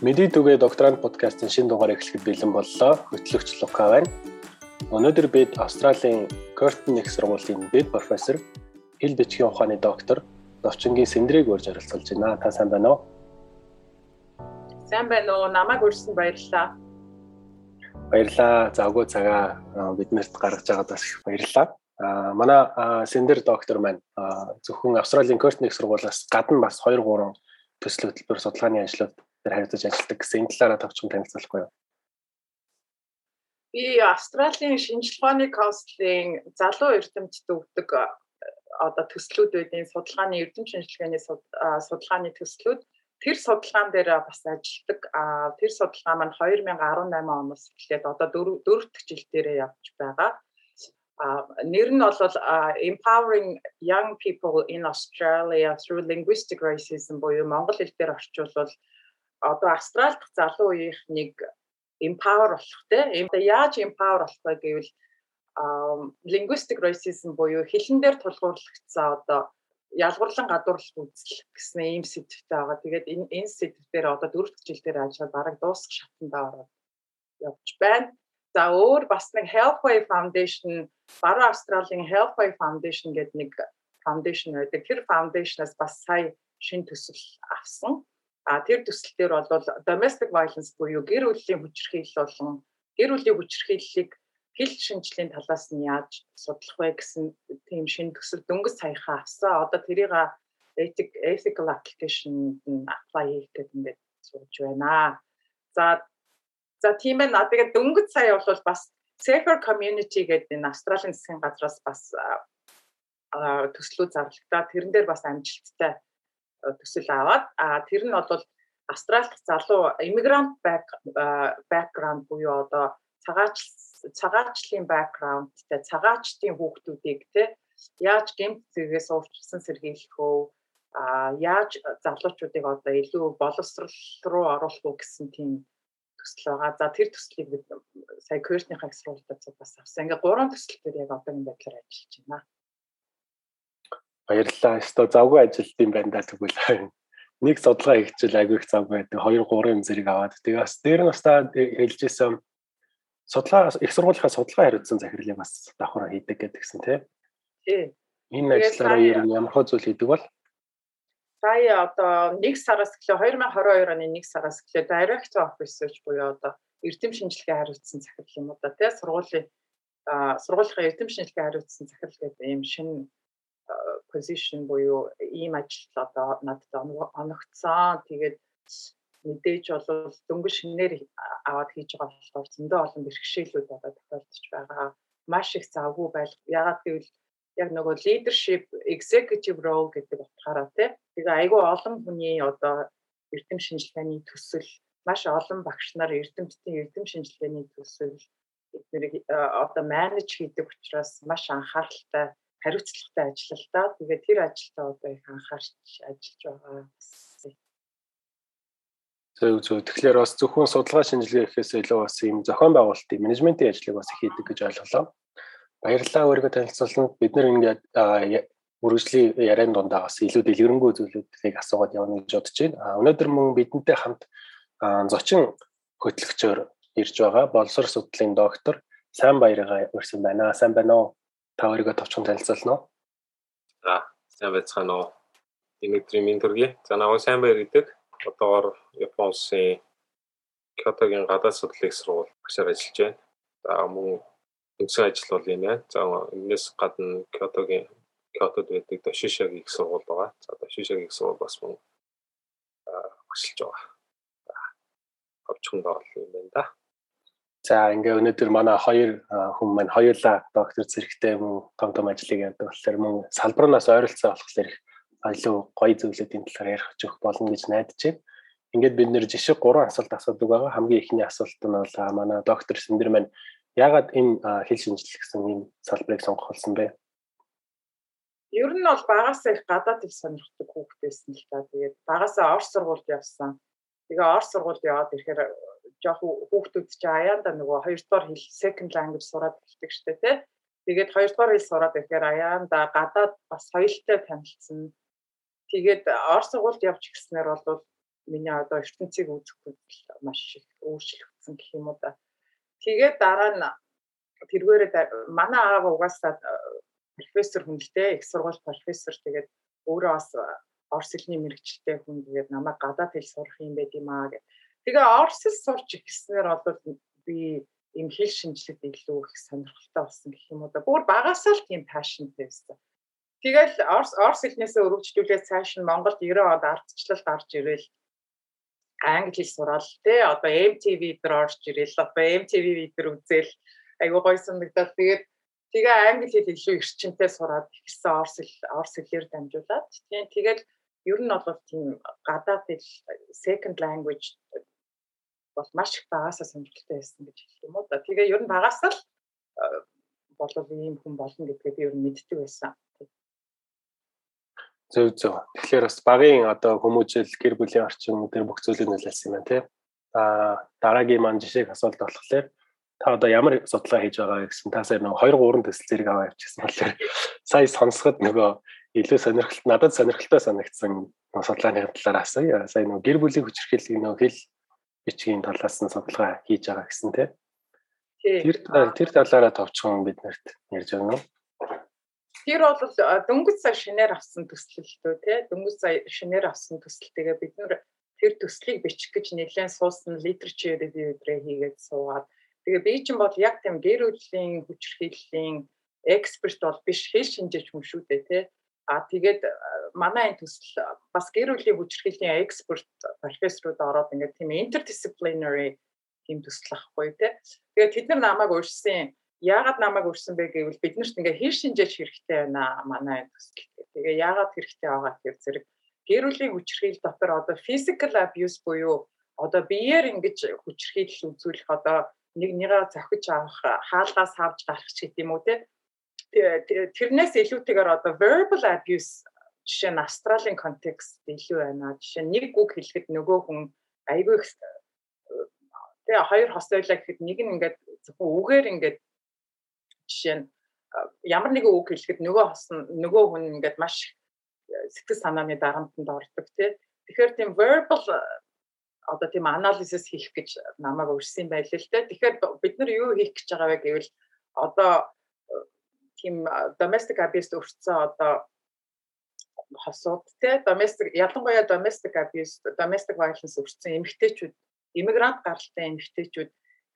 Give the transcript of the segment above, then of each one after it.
Мэдээ түгээ докторант подкастын шинэ дугаар эхлэхэд бэлэн боллоо. Хөтлөгч Лука байна. Өнөөдөр бид Австралийн Curtin их сургуулийн дэд профессор, хэл бичгийн ухааны доктор Довчингийн Сэндрийг урьж оролцуулж байна. Та сайн байна уу? Сайн байна уу? Намайг урьсан баярлалаа. Баярлалаа. Завгүй цагаа биднэрт гаргаж байгаад бас их баярлалаа. А манай Сэндэр доктор маань зөвхөн Австралийн Curtin их сургуулиас гадна бас 2 3 төсөл хөтөлбөр судалгааны ажлууд дээр харилцаж ажилладаг гэсэн энэ талаараа тавчхан танилцуулахгүй юу? Би Австралийн шинжилгээний каунслийн залуу эрдэмтэд өгдөг одоо төслүүд байдیں۔ судалгааны эрдэм шинжилгээний судалгааны төслүүд тэр судалгаан дээр бас ажилладаг. Тэр судалгаа маань 2018 оноос эхлээд одоо дөрөвт жил дээрээ явж байгаа. Нэр нь бол empowering young people in Australia through linguistic racism буюу монгол хэл дээр орчуулбал одоо Австрали дахь залуу үеийнхнийг empower болох те яаж empower болох вэ гэвэл linguistic racism буюу хэлэн дээр тулгуурлагдсан одоо ялгуурлан гадуурлалт үзэл гэсэн ийм сэдвтэй байгаа. Тэгээд энэ энэ сэдв дээр одоо дөрөвт жил дээр ажиллаад бараг дуусах шатндаа ороод явж байна. За өөр бас нэг Healthway Foundation, Баруун Австралийн Healthway Foundation гэдэг нэг foundation байдаг. Тэр foundation-аас бас сая шин төсөл авсан. А тэр төсөл дээр бол domestic violence буюу гэр бүлийн хүчирхийлэл болон гэр бүлийн хүчирхийллийг хэл шинжлэлийн талаас нь яаж судлах вэ гэсэн тийм шинэ төсөл дөнгөж саяхан авсан. Одоо тэрийг ethic ethical application apply хийх гэдэг ингээд сууж байна. За за тийм ээ. Тэгээд дөнгөж сая бол бас Safer Community гэдэг энэ Австралийн засгийн газраас бас төслүүд зарлагдаа тэрэн дээр бас амжилттай төсөл аваад а тэр нь бол Австралид залуу иммигрант бэкграунд буюу одоо цагаач цагаачлалын бэкграундтай цагаачдын хүүхдүүдийг те яаж гэмт зэрэгээс уурчсан сэргийлэх вэ а яаж залуучуудыг одоо илүү боловсрал руу оруулах уу гэсэн тийм төсөл байгаа. За тэр төслийг бид сая Кёртнийхаа сургуультад бас авсан. Ингээ гурван төсөл төр яг одоо энэ байдлаар ажиллаж байна. Баярлалаа. Өстой завгүй ажилт юм байна да тэгвэл. Нэг судалгаа хийчихэл агүй их завгүй байдаг. 2 3 юм зэрэг аваад. Тэгээ бас дээр нь бас та хэлжсэн судалгаа их сургуулийнхаа судалгаа хариуцсан захирлыг бас давхар хийдэг гэдгсэн тий. Тий. Энэ ажлаараа ер нь ямар хөө зүйл хийдэг бол сая одоо 1 сараас эхлээ 2022 оны 1 сараас эхлээ director of research буюу одоо эрдэм шинжилгээ хариуцсан захирал юм уу да тий сургуулийн сургуулийнхаа эрдэм шинжилгээ хариуцсан захирал гэдэг ийм шинэ position буюу ийм ажил одоо надад оногдсон. Тэгээд мэдээж бол дөнгөж шинээр аваад хийж байгаа болохоор зөндөө олон бэрхшээлүүд одоо тохиолдож байгаа. Маш их завгүй байл. Ягаад гэвэл яг нөгөө leadership executive role гэдэг утгаараа тий. Тэгээ айгүй олон хүний одоо эрдэм шинжилгээний төсөл маш олон багш нар эрдэмтдийн эрдэм шинжилгээний төсөл эднийг одоо менеж хийдэг учраас маш анхааралтай хариуцлагатай ажиллалаа. Тэгээд тэр ажилдаа одоо их анхаарч ажиллаж байгаа. Зөв зөв. Тэгэхээр бас зөвхөн судалгаа шинжилгээ гэхээс илүү бас ийм зохион байгуулалтын менежментийн ажлыг бас их хийдэг гэж ойлголоо. Баярлалаа өөрийгөө танилцуулсанд бид нэр ингээд үргэлжлийн яриан дундаа бас илүү дэлгэрэнгүй зүйлүүдийг асуугаад явна гэж бодож байна. Өнөөдөр мөн бидэнтэй хамт зочин хөтлөгчөөр ирж байгаа боловсрол судлалын доктор сайн баяргаа урьсан байна. Сайн байна уу? Та өөрийгөө товчхон танилцуулна уу? За, сайн байцгаана уу? Димитри Миндурги. За, намайг сайн баяр гэдэг. Одоогоор Японы улсын Кётогийн гадаад судлалын сургууль багшаар ажиллаж байна. За, мөн үндсэн ажил бол юм байна. За, энэс гадна Кётогийн Кётод байдаг Дошишагийн их сургууль байгаа. За, Дошишагийн их сургууль бас мөн багшилж байгаа. За, хавчхандаа бол юм байна да. За ингээ өнөөдөр манай хоёр хүн маань хоёулаа доктор зэрэгтэй мөн том том ажлыг яадаг болохоор мөн салбарнаас ойролцоо болохоор их илүү гоё зүйлүүдийн талаар ярих өгөх болно гэж найдаж байна. Ингээд бид нэр жишээ гурван асуулт асуудаг байгаа. Хамгийн ихний асуулт нь бол манай доктор Сэндэр маань яагаад энэ хэл шинжилэл гэсэн ийм салбарыг сонгох болсон бэ? Ер нь бол багасаа их гадаад хэл сонирхдаг хүүхдээсэн л та. Тэгээд багасаа орс сургуульд явсан. Тэгээ орс сургуульд яваад ирэхээр жоох хүүхдүүд чи аяанда нөгөө хоёрдугаар хэл second language сураад эхэлдэг штэ тий. Тэгээд хоёрдугаар хэл сураад ирэхээр аяанда гадаад бас соёлтой танилцсан. Тэгээд ор сургуульд явж гиснээр бол миний одоо ертөнцийг үзэх үзэл маш их өөрчлөгдсөн гэх юм уу да. Тэгээд дараа нь тэргээрээ манай аав угаасаа профессор хүн л дээ их сургууль профессор тэгээд өөрөө бас орс хэлний мэрэгчлээ хүн тэгээд намайг гадаад хэл сурах юм байт юм аа гэх. Тэгээ орс хэл сурч гэснээр бол би ийм хэл шинжилгэд илүү их сонирхолтой болсон гэх юм уу да. Бүр багасаа л тийм пашнтэй байсан. Тэгэл орс орс хэлнээсээ өргөжлүүлээд цааш нь Монголд 90 онд ардчлал гарч ирээл англи хэл сураал те одоо MTV дээр орж ирээл одоо MTV дээр үзэл айгуу гоё санагдаад тэгээд тэгээ англи хэл илүү эрчимтэй сураад ихсэн орс хэл орс хэлээр дамжуулаад тийм тэгэл ер нь бол тийм гадаад хэл second language бол маш их багасаа сонирхолтой байсан гэж хэлэх юм уу да. Тэгээ ер нь багасаа л болов ийм хүн болно гэдгээ би ер нь мэддэг байсан. Зөв зөв. Тэгэхээр бас багын одоо хүмүүжил гэр бүлийн орчин дээр бүх зүйлийг нөлөөлсөн юм байна тий. А дараагийн маань жишээг асуулт болохоор та одоо ямар судалгаа хийж байгаа гэсэн та сая нэг 2 3 төсөл зэрэг аваа явчихсан болохоор сая сонсоход нөгөө илүү сонирхолтой надад сонирхолтой санагдсан судалгааны талаар асууя. Сая нөгөө гэр бүлийн хүчирхийллийг нөгөө хэл бичгийн талаас нь судалгаа хийж байгаа гэсэн тий. Тэр тэр талаараа товчхон биднэрт ярьж өгнө үү? Тэр бол дөнгөж сая шинээр авсан төсөл л дөө тий. Дөнгөж сая шинээр авсан төсөлтэйгээ бид нэр тэр төслийг бичих гэж нэлээд суусан literature review дээр хийгээд суугаад Тэгээ би чинь бол яг тийм гэр бүлийн хүчирхийллийн эксперт бол биш хэл шинжээч хүн шүү дээ тий. А тэгээд манай энэ төсөл бас гэр бүлийн хүчирхийллийн эксперт профессорууд ороод ингээд тийм interdisciplinary тийм төсөл ахгүй тий. Тэгээд тэд нар намайг урьсан яагаад намайг урьсан бэ гэвэл биднэрт ингээ хэл шинжээч хэрэгтэй байна манай энэ төсөл. Тэгээ яагаад хэрэгтэй байгаа гэхээр зэрэг гэр бүлийн хүчирхийл дотор одоо physical abuse буюу одоо биеэр ингэж хүчирхийлэл үзүүлэх одоо нэг нэгээ зохиж авах хаалгаас авч гарах ч юм уу те тэрнээс илүүтэйгээр одоо verbal abuse жишээ нь австралийн контекст илүү байна. Жишээ нь нэг үг хэлэхэд нөгөө хүн айгүй их тэгээ хоёр хос байлаа гэхэд нэг нь ингээд зөвхөн үгээр ингээд жишээ нь ямар нэгэн үг хэлэхэд нөгөө хос нөгөө хүн ингээд маш сэтгэл санааны дарамтанд ордог тий. Тэгэхээр тийм verbal одоо тийм анализис хийх гэж намайг өрсөн байлээ л дээ. Тэгэхээр бид нар юу хийх гэж байгаа вэ гэвэл одоо тийм domestic abuse өртсөн одоо хосууд те domestic ялангуяа domestic abuse domestic violence өртсөн эмэгтэйчүүд иммигрант гаралтай эмэгтэйчүүд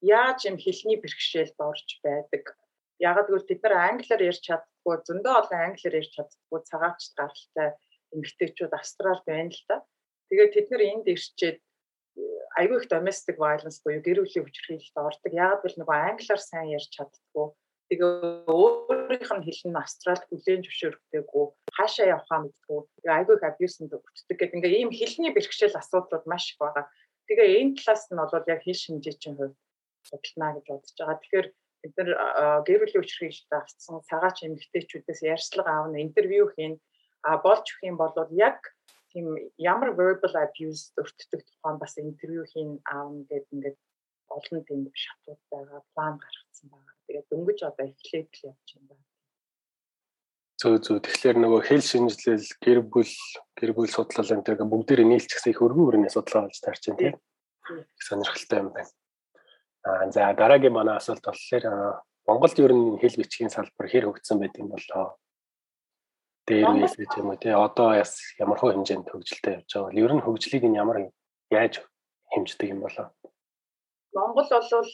яаж юм хэлний бэрхшээлд орж байдаг ягаад гэвэл бид нар англиар ярьж чаддгүй зөндөө олон англиар ярьж чаддгүй цагаачд гаралтай эмэгтэйчүүд австрал байна л да. Тэгээд тэд нар энд ирчээд айгүй их domestic violence буюу гэр бүлийн хүчирхийлэлд ордог. Яг л нөгөө англиар сайн ярьж чаддгүй. Тэгээ өөрийнх нь хэл нь австралид хүлээн зөвшөөрдөггүй. Хаашаа явахаа мэдгүй. Айгүй abuse-нд өртдөг гэдэг. Ингээ ийм хэлний бэрхшээл асуудлууд маш их байгаа. Тэгээ энэ талаас нь бол яг хэл шинжээчийн хувьд судална гэж бодож байгаа. Тэгэхээр бид нар гэр бүлийн хүчирхийлэлд авсан цагаач эмэгтэйчүүдээс ярьцлага аавна, интервью хийн. А болж өгөх юм бол яг тийм ямар verbal abuse өртдөг тухайн бас интервью хийн аавн гэдэг ингээд олон тийм шатууд байгаа, план гаргацсан байгаа. Тэгээд дөнгөж одоо эхлээд л явж байна. Зөө зөө тэгэхээр нөгөө хэл шинжилэл гэр бүл гэр бүл судлал энэ тэгээ бүгдээрээ нийлчихсэн их өргөн өрөөний судалгаа болж таарч байна тийм. Их сонирхолтой юм байна. Аа за дараагийн манай асуулт болохоор Монголд ер нь хэл бичгийн салбар хэр хөгжсөн байд юм болоо дээр үйл гэж юм уу тий одоо яс ямар хөө хэмжээнд хөгжилтэй явж байгаа бол ер нь хөгжлийг нь ямар яаж хэмждэг юм болоо Монгол болвол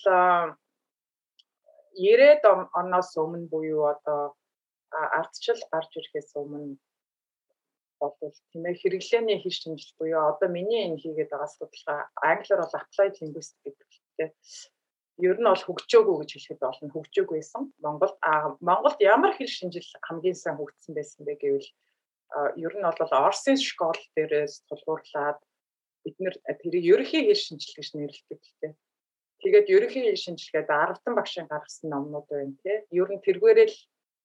90-ад оноос өмнө буюу одоо ардчил гарч ирэхээс өмнө болвол тийм ээ хэрэглээний хэл шинжил буюу одоо миний энэ хийгээд байгаа судалгаа англиар бол applied linguistics гэдэг ер нь бол хөгжөөгөө гэж хэлэхэд болно хөгжөөг байсан. Монголд Монголд ямар хэл шинжил хамгийн сайн хөгжсөн байсан бэ гэвэл ер нь бол Орсын школ дээрээс тулгуурлаад бид нэр тэрийг ерөнхий хэл шинжил гэж нэрлэдэг тийм. Тэгээд ерөнхий шинжилгээд 10 багшийн гаргасан номнууд байна тийм. Ер нь тэргээрэл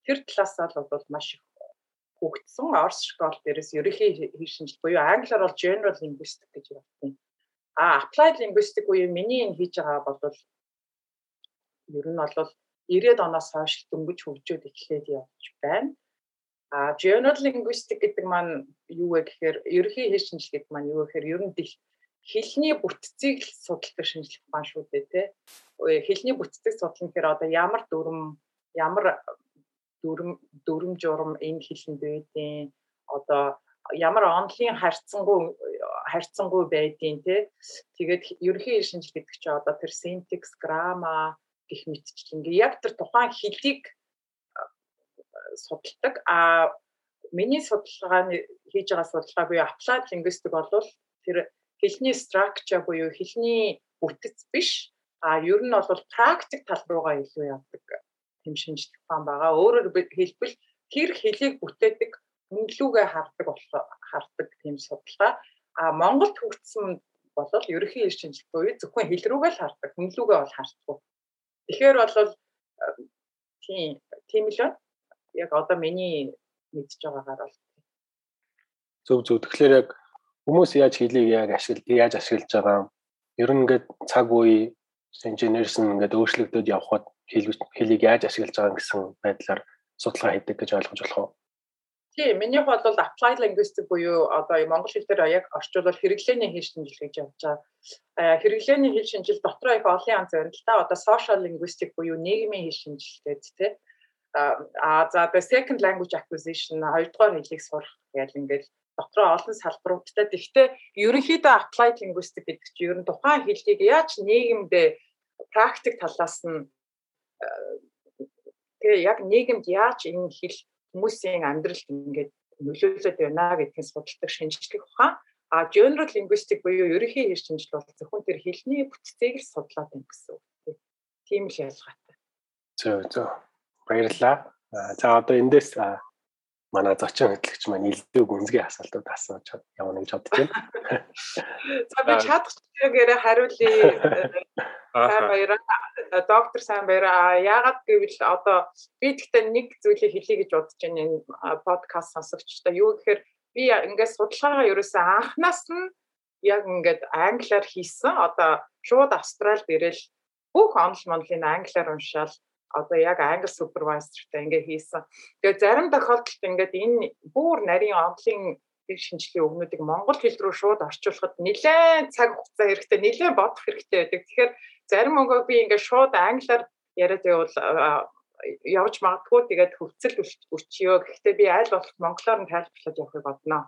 тэр талаас нь бол маш их хөгжсөн Орс школ дээрээс ерөнхий шинжил буюу англиар бол general linguistics гэж байна. А applied linguistics буюу миний энэ хийж байгаа бол ер нь бол 90-ад оноос хойш дөнгөж хөгжөөд эхлээд явж байна. А general linguistics гэдэг маань юу вэ гэхээр ерөнхий хэл шинжилгээ гэдэг маань юу вэ гэхээр ер нь хэлний бүтцийг л судалдаг шинжлэх ухаан шүү дээ тий. Хэлний бүтцийг судлах гэхээр одоо ямар дүрм ямар дүрм дүрм журм энэ хэлэнд байдیں۔ Одоо ямар онлын харьцангуй харьцангуй байдیں۔ тий. Тэгээд ерөнхий шинжил гэдэг чинь одоо тэр синтекс, грамма гэх мэтчил ингээ яг тэр тухайн хэлийг судалдаг. А миний судалгааны хийж байгаа судалгаа буюу applied linguistics бол тэр хэлний structure буюу хэлний бүтэц биш. А ер нь бол практик тал руугаа илүү явдаг тэм шинжлэх ухаан байгаа. Өөрөөр хэлбэл тэр хэлийг бүтээдэг үнэлүүгээ хардаг хардаг тийм судалгаа. А Монголд хөгжсөн бол ерөнхий ил шинжилгээ буюу зөвхөн хэл рүүгээ л хардаг. Үнэлүүгээ бол харддаг. Тэгэхээр бол тийм тийм л. Яг одоо миний мэдж байгаагаар бол зөв зөв. Тэгэхээр яг хүмүүс яаж хэлийг яг ашиглаж яаж ашиглаж байгаа ер нь ингээд цаг үе инженерсэн ингээд өөрчлөгдөд явхад хэлийг яаж ашиглаж байгаа гэсэн байдлаар судалгаа хийдэг гэж ойлгож болох уу? Тийм, минийх бол applied linguistic буюу одоо монгол хэл дээр яг орчуулбал хэрэглээний хэл шинжил гэж явж байгаа. Хэрэглээний хэл шинжил дотор их олон янз та. Одоо social linguistic буюу нийгмийн хэл шинжил гэдэг тийм а за the second language acquisition хоёрдугаар хэлийг сурах гэж ингээд дотроо олон салбаруудтай. Гэхдээ ерөнхийдөө applied linguistic гэдэг чинь ер нь тухайн хэлийг яаж нийгэмдээ практик талаас нь тэгээ яг нийгэмд яаж энэ хэл хүмүүсийн амьдралд ингээд нөлөөлөд байна гэдгийг судалдаг шинжлэх ухаан. А general linguistic буюу ерөнхий хэл шинжил бол зөвхөн тэр хэлний бүтцийг л судлаад байна гэсэн үг. Тийм л ялгаатай. Зөв зөв. Баярлалаа. За одоо эндээс манай зочин хөтлөгч маань илдэг гүнзгий асуултууд асууж явна гэж бодож байна. За би чадчихгээрээ хариулъя. Сайн баяраа. Доктор сайн баяраа. Яагаад гэвэл одоо би тэгтээ нэг зүйлийг хэлье гэж бодож байна энэ подкаст сонсогчдоо. Юу гэхээр би ингээд судалгаагаа ерөөсөө анханаас нь яг ингээд англиар хийсэн. Одоо шууд австралид ирэл бүх онл монлын англиар уншаал одоо яг англи супервайзертай ингээ хийсэн. Тэгээ зарим тохиолдолд ингээд энэ бүр нарийн онлын шинжилгээ өгнүүдийг монгол хэл рүү шууд орчуулахад нэлээд цаг хугацаа хэрэгтэй, нэлээд бодох хэрэгтэй байдаг. Тэгэхээр зарим өгөө би ингээ шууд англиар яриад байвал явж магадгүй тэгээд хөвцөл өчьё. Гэхдээ би аль болох монголоор нь тайлбарлаад явахыг бодноо.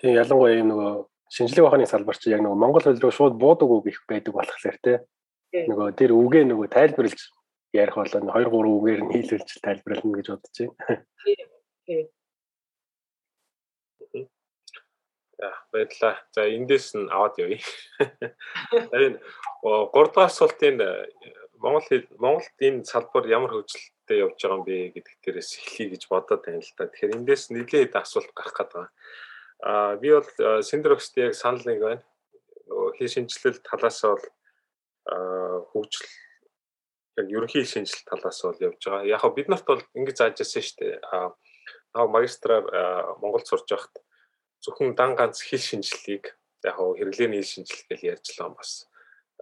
Тийм ялангуяа юм нөгөө шинжилгээ ухааны салбар чи яг нөгөө монгол хэл рүү шууд буудаг үг их байдаг болохоор те. Нөгөө тэр үгээ нөгөө тайлбарлаж ярих бол 2 3 үгээр нь хийлүүлж тайлбарлана гэж бодож байна. Тийм. За баярлалаа. За эндээс нь аваад явъя. Энэ 3 дахь асуултын э, Монгол Монголд энэ салбар ямар хөгжилтэй явж байгаа юм бэ гэдэг дээрээс эхлэе гэж бодоод байна л да. Тэгэхээр эндээс нэлээд асуулт гарах гээд байгаа. Аа би бол э, Синдрокст яг санал нэг байна. Нөгөө хий шинжилэл талаас бол хөгжил яг ерөнхий шинжил талаас бол явж байгаа. Яг бид нарт бол ингэж зааж ирсэн шүү дээ. Аа наа магистраар Монголд сурж байхад зөвхөн дан ганц хэл шинжилгээг яг хэрэглээний хэл шинжилгээ гэж ярьжлаа бас.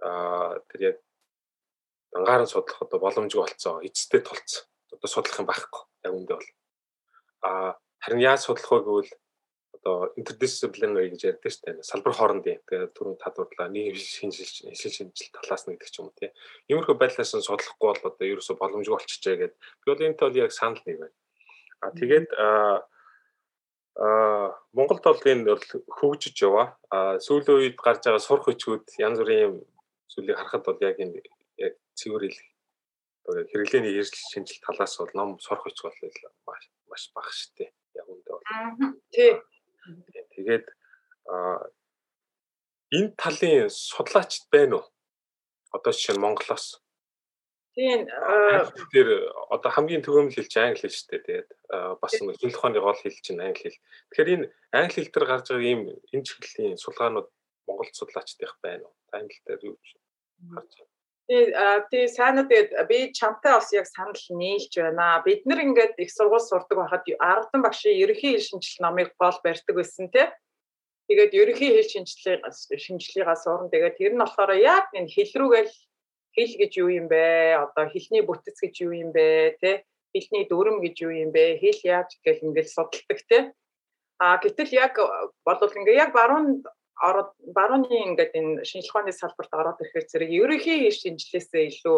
Аа тэр яг дангаар нь судлах одоо боломжгүй болцоо. Эцэстээ тулц. Одоо судлах юм байхгүй. Яг үндэ бол. Аа харин яаж судлах вэ гэвэл одоо interdisciplinary гэж ярьдаг шүү дээ. Салбар хоорондын тэгээ түрүүн татварлаа нийгэм шинжилж шинжил шинжил талаас нь гэдэг ч юм уу тий. Иймэрхүү байдлаас нь судлахгүй бол одоо ерөөсө боломжгүй болчихжээ гэдэг. Би бол энэ тал яг санал нэг байна. А тэгээд аа Монголд бол энэ бол хөгжиж яваа. А сүүлийн үед гарч байгаа сурах хүчүүд янз бүрийн зүйлийг харахад бол яг энэ яг цэвэр хэл хэрэглээний эрсдэл шинжил талаас бол ном сурах хүч бол маш маш бага шүү дээ. Яг үндэ бол. Тий. Тэгээд энэ талын судлаачд байна уу? Одоо жишээ нь Монголоос. Тийм. Тэр одоо хамгийн төгөөмөл хэл чинь англи хэл шүү дээ. Тэгээд бас нэг хэл ухааны гол хэл чинь англи хэл. Тэгэхээр энэ англи хэл дээр гарч байгаа ийм энэ чиглэлийн судалгаанууд Монголд судлаачдах байна уу? Англи дээр юу гэж харж байна? Тэгээ сайнаа тэгээд би чамтай бас яг санал нийлж байна. Бид нар ингээд их сургууль сурдаг байхад Ардан багшийн ерөнхий хэл шинжил номыг гол барьдаг байсан тий. Тэгээд ерөнхий хэл шинжилгээ шинжилгээгээ сурна. Тэгээд тэр нь болохоор яг энэ хэл рүүгээл хэл гэж юу юм бэ? Одоо хэлний бүтэц гэж юу юм бэ? Тий. Хэлний дүрм гэж юу юм бэ? Хэл яаж гэл ингээд судалдаг тий. А гэтэл яг болвол ингээ яг баруун ороод барууны ингээд энэ шинжлэх ухааны салбарт ороод ирэхээр зэрэг ерөнхий шинжилгээсээ илүү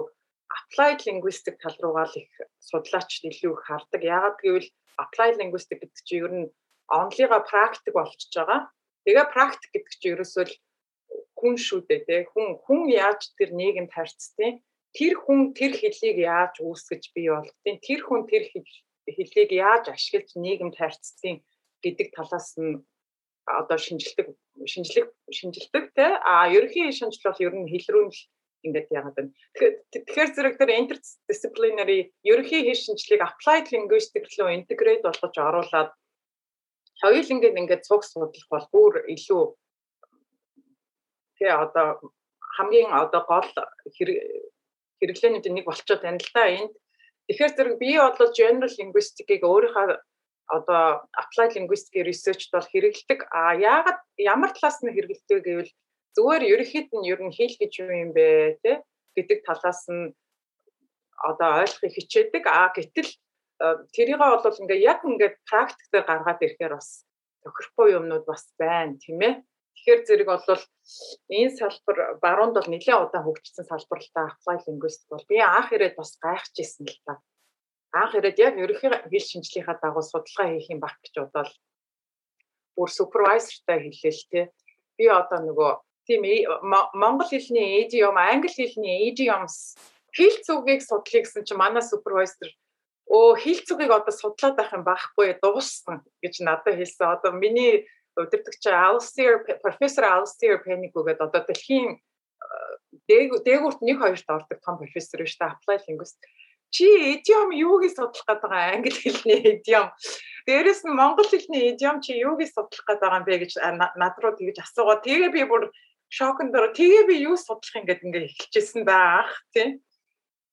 applied linguistic тал руугаа л их судлаач илүү их хардаг. Яагаад гэвэл applied linguistic гэдэг чинь ер нь онлига практик болчихж байгаа. Тэгээ практик гэдэг чинь ерөөсөө хүн шүү дээ тий. Хүн хүн яаж тэр нийгэмд харьцдаг тэр хүн тэр хэлийг яаж үүсгэж бий болгодیں۔ Тэр хүн тэр хэлийг яаж ашиглаж нийгэмд харьцдаг гэдэг талаас нь одоо шинжилдэг шинжлэх шинжилдэг те а ерөнхий шинжил бол ер нь хэл рүү л ингээд яагаад байна. Тэгэхээр зэрэг тэр interdisciplinary ерөнхий хэл шинжлэгийг applied linguistic руу integrate болгож оруулаад хоёул ингээд ингээд цуг судлах бол бүр илүү тэгээ одоо хамгийн одоо гол хэрэглээний нэг болчоод байна л да энд. Тэгэхээр зэрэг би бодлоо general linguistic-ийг өөрийнхөө одоо applied linguistic research-д бол хэрэгэлдэг. А яагаад ямар талаас нь хэрэгэлдэг гэвэл зүгээр ерөнхийд нь ер нь хэл гэж юу юм бэ те гэдэг талаас нь одоо ойлгохыг хичээдэг. А гэтэл тэрийгээ бол ингээ яг ингээ практикээр гаргаад ирэхээр бас тохирохгүй юмнууд бас байна тийм ээ. Тэгэхээр зэрэг бол энэ салбар баруунд бол нэлээд удаан хөгжсөн салбар л та applied linguistic бол би анх ирээд бас гайхажсэн л та анх ирээд яг ерөнхий хэл шинжлэхийнхаа дагуу судалгаа хийх юм баг гэж бодоод бүр супервайзертай хэлээл те. Би одоо нөгөө тийм монгол хэлний idiom англи хэлний idioms хэл зүгийг судлаа гэсэн чинь манай супервайзер оо хэл зүгийг одоо судлаад байх юм байхгүй дууссан гэж надад хэлсэн. Одоо миний удирдагч Alistair профессор Alistair Penny гэдэг одоо дэлхийн дээгүүрт нэг хоёрт ордог том профессор биш та applied linguist чи идиом юуг судлах гээд байгаа англи хэлний идиом дээрэс нь монгол хэлний идиом чи юуг судлах гээд байгаа юм бэ гэж над руу тэгж асуугаа. Тэгээ би бүр шоконд дор тэгээ би юу судлах юм гээд ингээ эхэлчихсэн baах тий.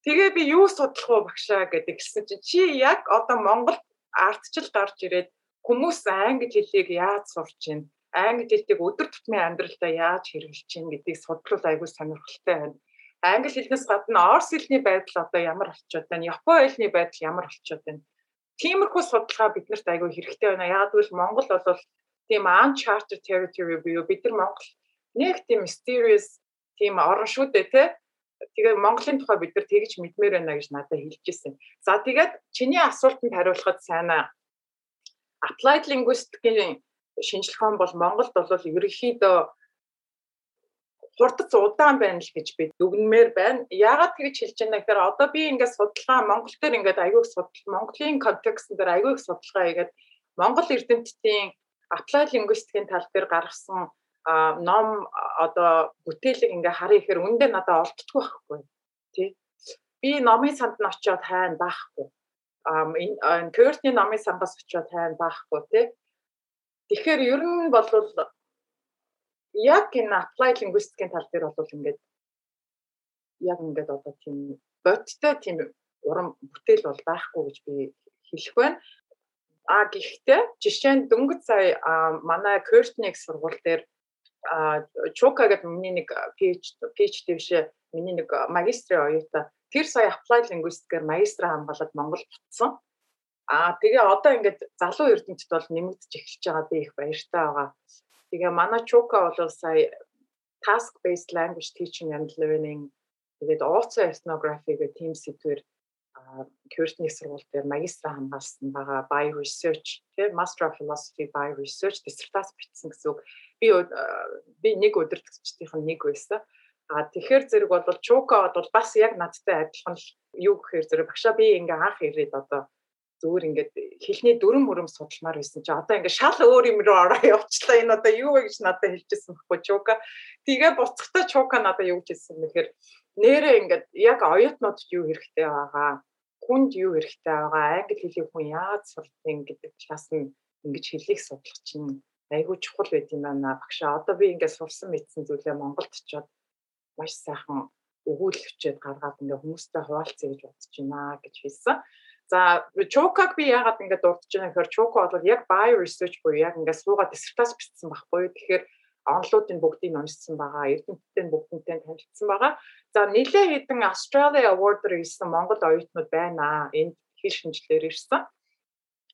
Тэгээ би юу судлах уу багшаа гэдэг гисэн чи. Чи яг одоо монгол ардчил гарч ирээд хүмүүс англи хэлийг яаж сурч байна англи хэлийг өдөр тутмын амьдралдаа яаж хэрэгжилж чинь гэдгийг судлуул айгүй сонирхолтой байна англи хэлнээс гадна орс хэлний байдал одоо ямар болчиход байна? Японы хэлний байдал ямар болчиход байна? Тиймэрхүү судалгаа биднэрт айгүй хэрэгтэй байна. Яг гэвэл Монгол бол тийм uncharted territory буюу бид нар Монгол нэг тийм mysterious тийм орон шүү дээ тий. Тэгээ Монголын тухай бид нар тэгж мэдмээр байна гэж надад хэлж ирсэн. За тэгээд чиний асуултанд хариулахад сайнаа applied linguistic-ийн шинжилгээ бол Монголд бол ерөнхийдөө хурдц удаан байна л гэж би дүгнмээр байна. Яагаад тэгж хэлж байна гэхээр одоо би ингээд судалгаа Монгол дээр ингээд аягүй судал Монголын контекстн дээр аягүй судалгаа хийгээд Монгол эрдэмтдийн applied linguistic-ийн тал дээр гаргасан ном одоо бүтээлэг ингээ харъя гэхээр үндэ надад олддгүй байхгүй тий би номын санд нь очиод хайна баахгүй энэ Кёртний номын сангаас очиод хайна баахгүй тий тэгэхээр ер нь бол яг энэ applied linguistic-ийн тал дээр бол ингээд яг ингээд одоо тийм бодтой тийм урам бүтээл бол байхгүй гэж би хэлэх байна. А гэхдээ жишээ нь дөнгөж сая манай Кёртник сургууль дээр Чука гэдэг миний нэг PhD PhD бишээ миний нэг магистрийн оюута тэр сая applied linguistic-ээр магистр хамгаалаад Монгол буцсан. Аа тэгээ одоо ингээд залуу эрдэмтэд бол нэмэгдэж эхэлж байгаа би их баяртай байгаа. Тэгээ манай Чука бол сая task based language teaching and learning тэгээд ууцсан ethnography гэх team сэдвэр Кёртний сургууль дээр магистр хамгаалсан байгаа by research тэгээ master of philosophy by research диссертац бичсэн гэсэн үг. Би би нэг өдөртөгчдийнх нь нэг байсан. А тэгэхээр зэрэг бол Чука бол бас яг надтай адилхан юу гэхээр зэрэг багшаа би ингээ анх ирээд одоо зүгээр ингээд хэлний дүрм мөрөм судалмаар байсан чи. Одоо ингээд шал өөр юм руу ороо явчлаа. Энэ одоо юу вэ гэж надад хэлчихсэн байхгүй чука. Тэгээ буцахтаа чука надад юу хэлсэн бэхээр нэрээ ингээд яг оюутнуудад юу хэрэгтэй байгаа хүнд юу хэрэгтэй байгаа англи хэлийг хүн яаж сурдгийг гэдэг талаас нь ингэж хэлийг судлах чинь айгүй чухал байт юм байна. Багшаа одоо би ингээд сурсан мэдсэн зүйлээ Монголд очиод маш сайхан өгүүлэлчээд гаргаад ингээ хүмүүстэй хуваалцъя гэж бодож байна гэж хэлсэн. За Чокаг би яагаад ингэ дурдж байгаа гэхээр Чоко бол яг bio research буюу яг ингэ суугаад диссертац бичсэн байхгүй. Тэгэхээр онлуудын бүгдийг уншсан байгаа. Эрдэмтдийн бүгднтэй танилцсан байгаа. За нэлээ хэдэн Australia Award-ээр ирсэн Монгол оюутнууд байна. Энд хэл шинжилээр ирсэн.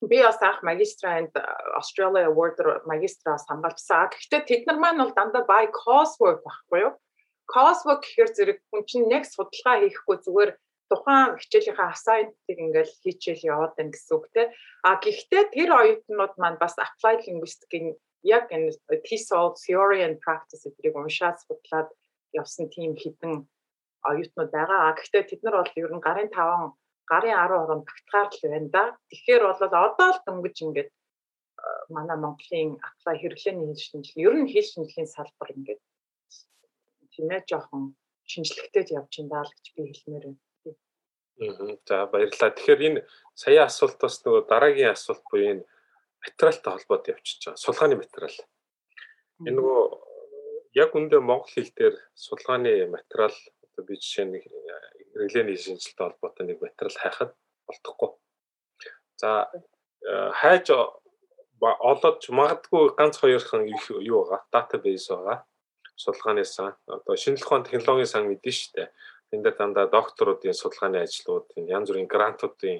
би бас анх магистранд Australia Award магистраас хамгаалсан. Гэхдээ тэд нар маань бол дандаа by coursework байхгүй юу? Coursework гэхээр зэрэг хүн чинь яг судалгаа хийхгүй зүгээр тухайн хичээлийнхаа assignment-ыг ингээл хийчихэл яваад байна гэсэн үг те. А гэхдээ тэр оюутнууд маань бас applied linguistic-ийн яг энэ TESOL theory and practice гэдгийг уншаад судлаад явсан тийм хідэн оюутнууд байгаа. А гэхдээ тэд нар бол ер нь гарын 5 гарын 10 орон багтгаар л байна да. Тэгэхээр бол одоо л дөнгөж ингээд манай Монголын apply хэрэглээний шинжилгээ ер нь хэл шинжилгээний салбар ингээд тийм ээ жоохон шинжлэхтэй явж байна л гэж би хэлмээр байна. За баярлалаа. Тэгэхээр энэ сая асуултаас нөгөө дараагийн асуулт буюу энэ материалтай холбоотой явчихж байгаа. Сулгааны материал. Энэ нөгөө яг үндэ монгол хэл дээр сулгааны материал одоо би жишээ нь хэрэглээний шинжилтэй холбоотой нэг материал хайхад болтохгүй. За хайж олоод магадгүй ганц хоёрхан юу байгаа датабейс байгаа судалгаанаас одоо шинжлэх ухааны технологийн сан мэдэн штэ энэ дээр дандаа докторуудын судалгааны ажлууд янз бүрийн грантуудын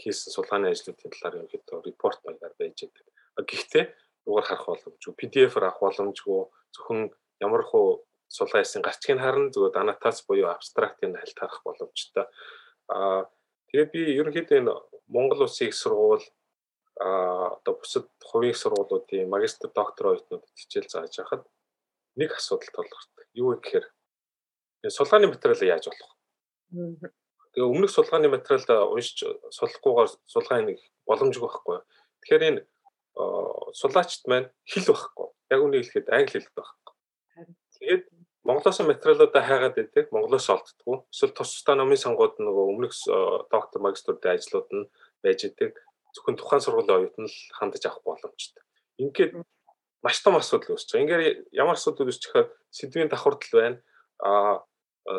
хийсэн судалгааны ажлуудын талаар ерөнхийдөө репорт байгаар байж байгаа. Гэхдээ юугаар харах боломжгүй, PDF-ээр авах боломжгүй, зөвхөн ямар хуу сулгаа ясын гарчгийг харна зөвхөн анатас буюу абстрактын хальт харах боломжтой. Аа тэгээд би ерөнхийдөө энэ Монгол Улсын их сургууль а одоо бусад хувийн сургуулиудын магистр доктор оюутнуудад хичээл зааж байхад нэг асуудал тулгардаг. Юу вэ гэхээр сулгааны материалаа яаж болох? Тэгээ өмнөх сулгааны материалаа уншиж судлахгүйгээр сулгаа нэг боломжгүй байхгүй. Тэгэхээр энэ сулаачт маань хэл байхгүй. Яг үнийг хэлэхэд англи хэл байхгүй. Тэгээд Монголоос материалуудаа хайгаад байдаг, Монголоос олддггүй. Эсвэл тус тусдаа номын сангууд нөгөө өмнөх доктор магиструудын ажлууд нь байж идэг. Зөвхөн тухайн сургуулийн оюутан л хандаж авах боломжтой. Ингээд маш том асуудал үүсэж байгаа. Ингээд ямар асуудал үүсчихээр сэдвийн давхардал байна. А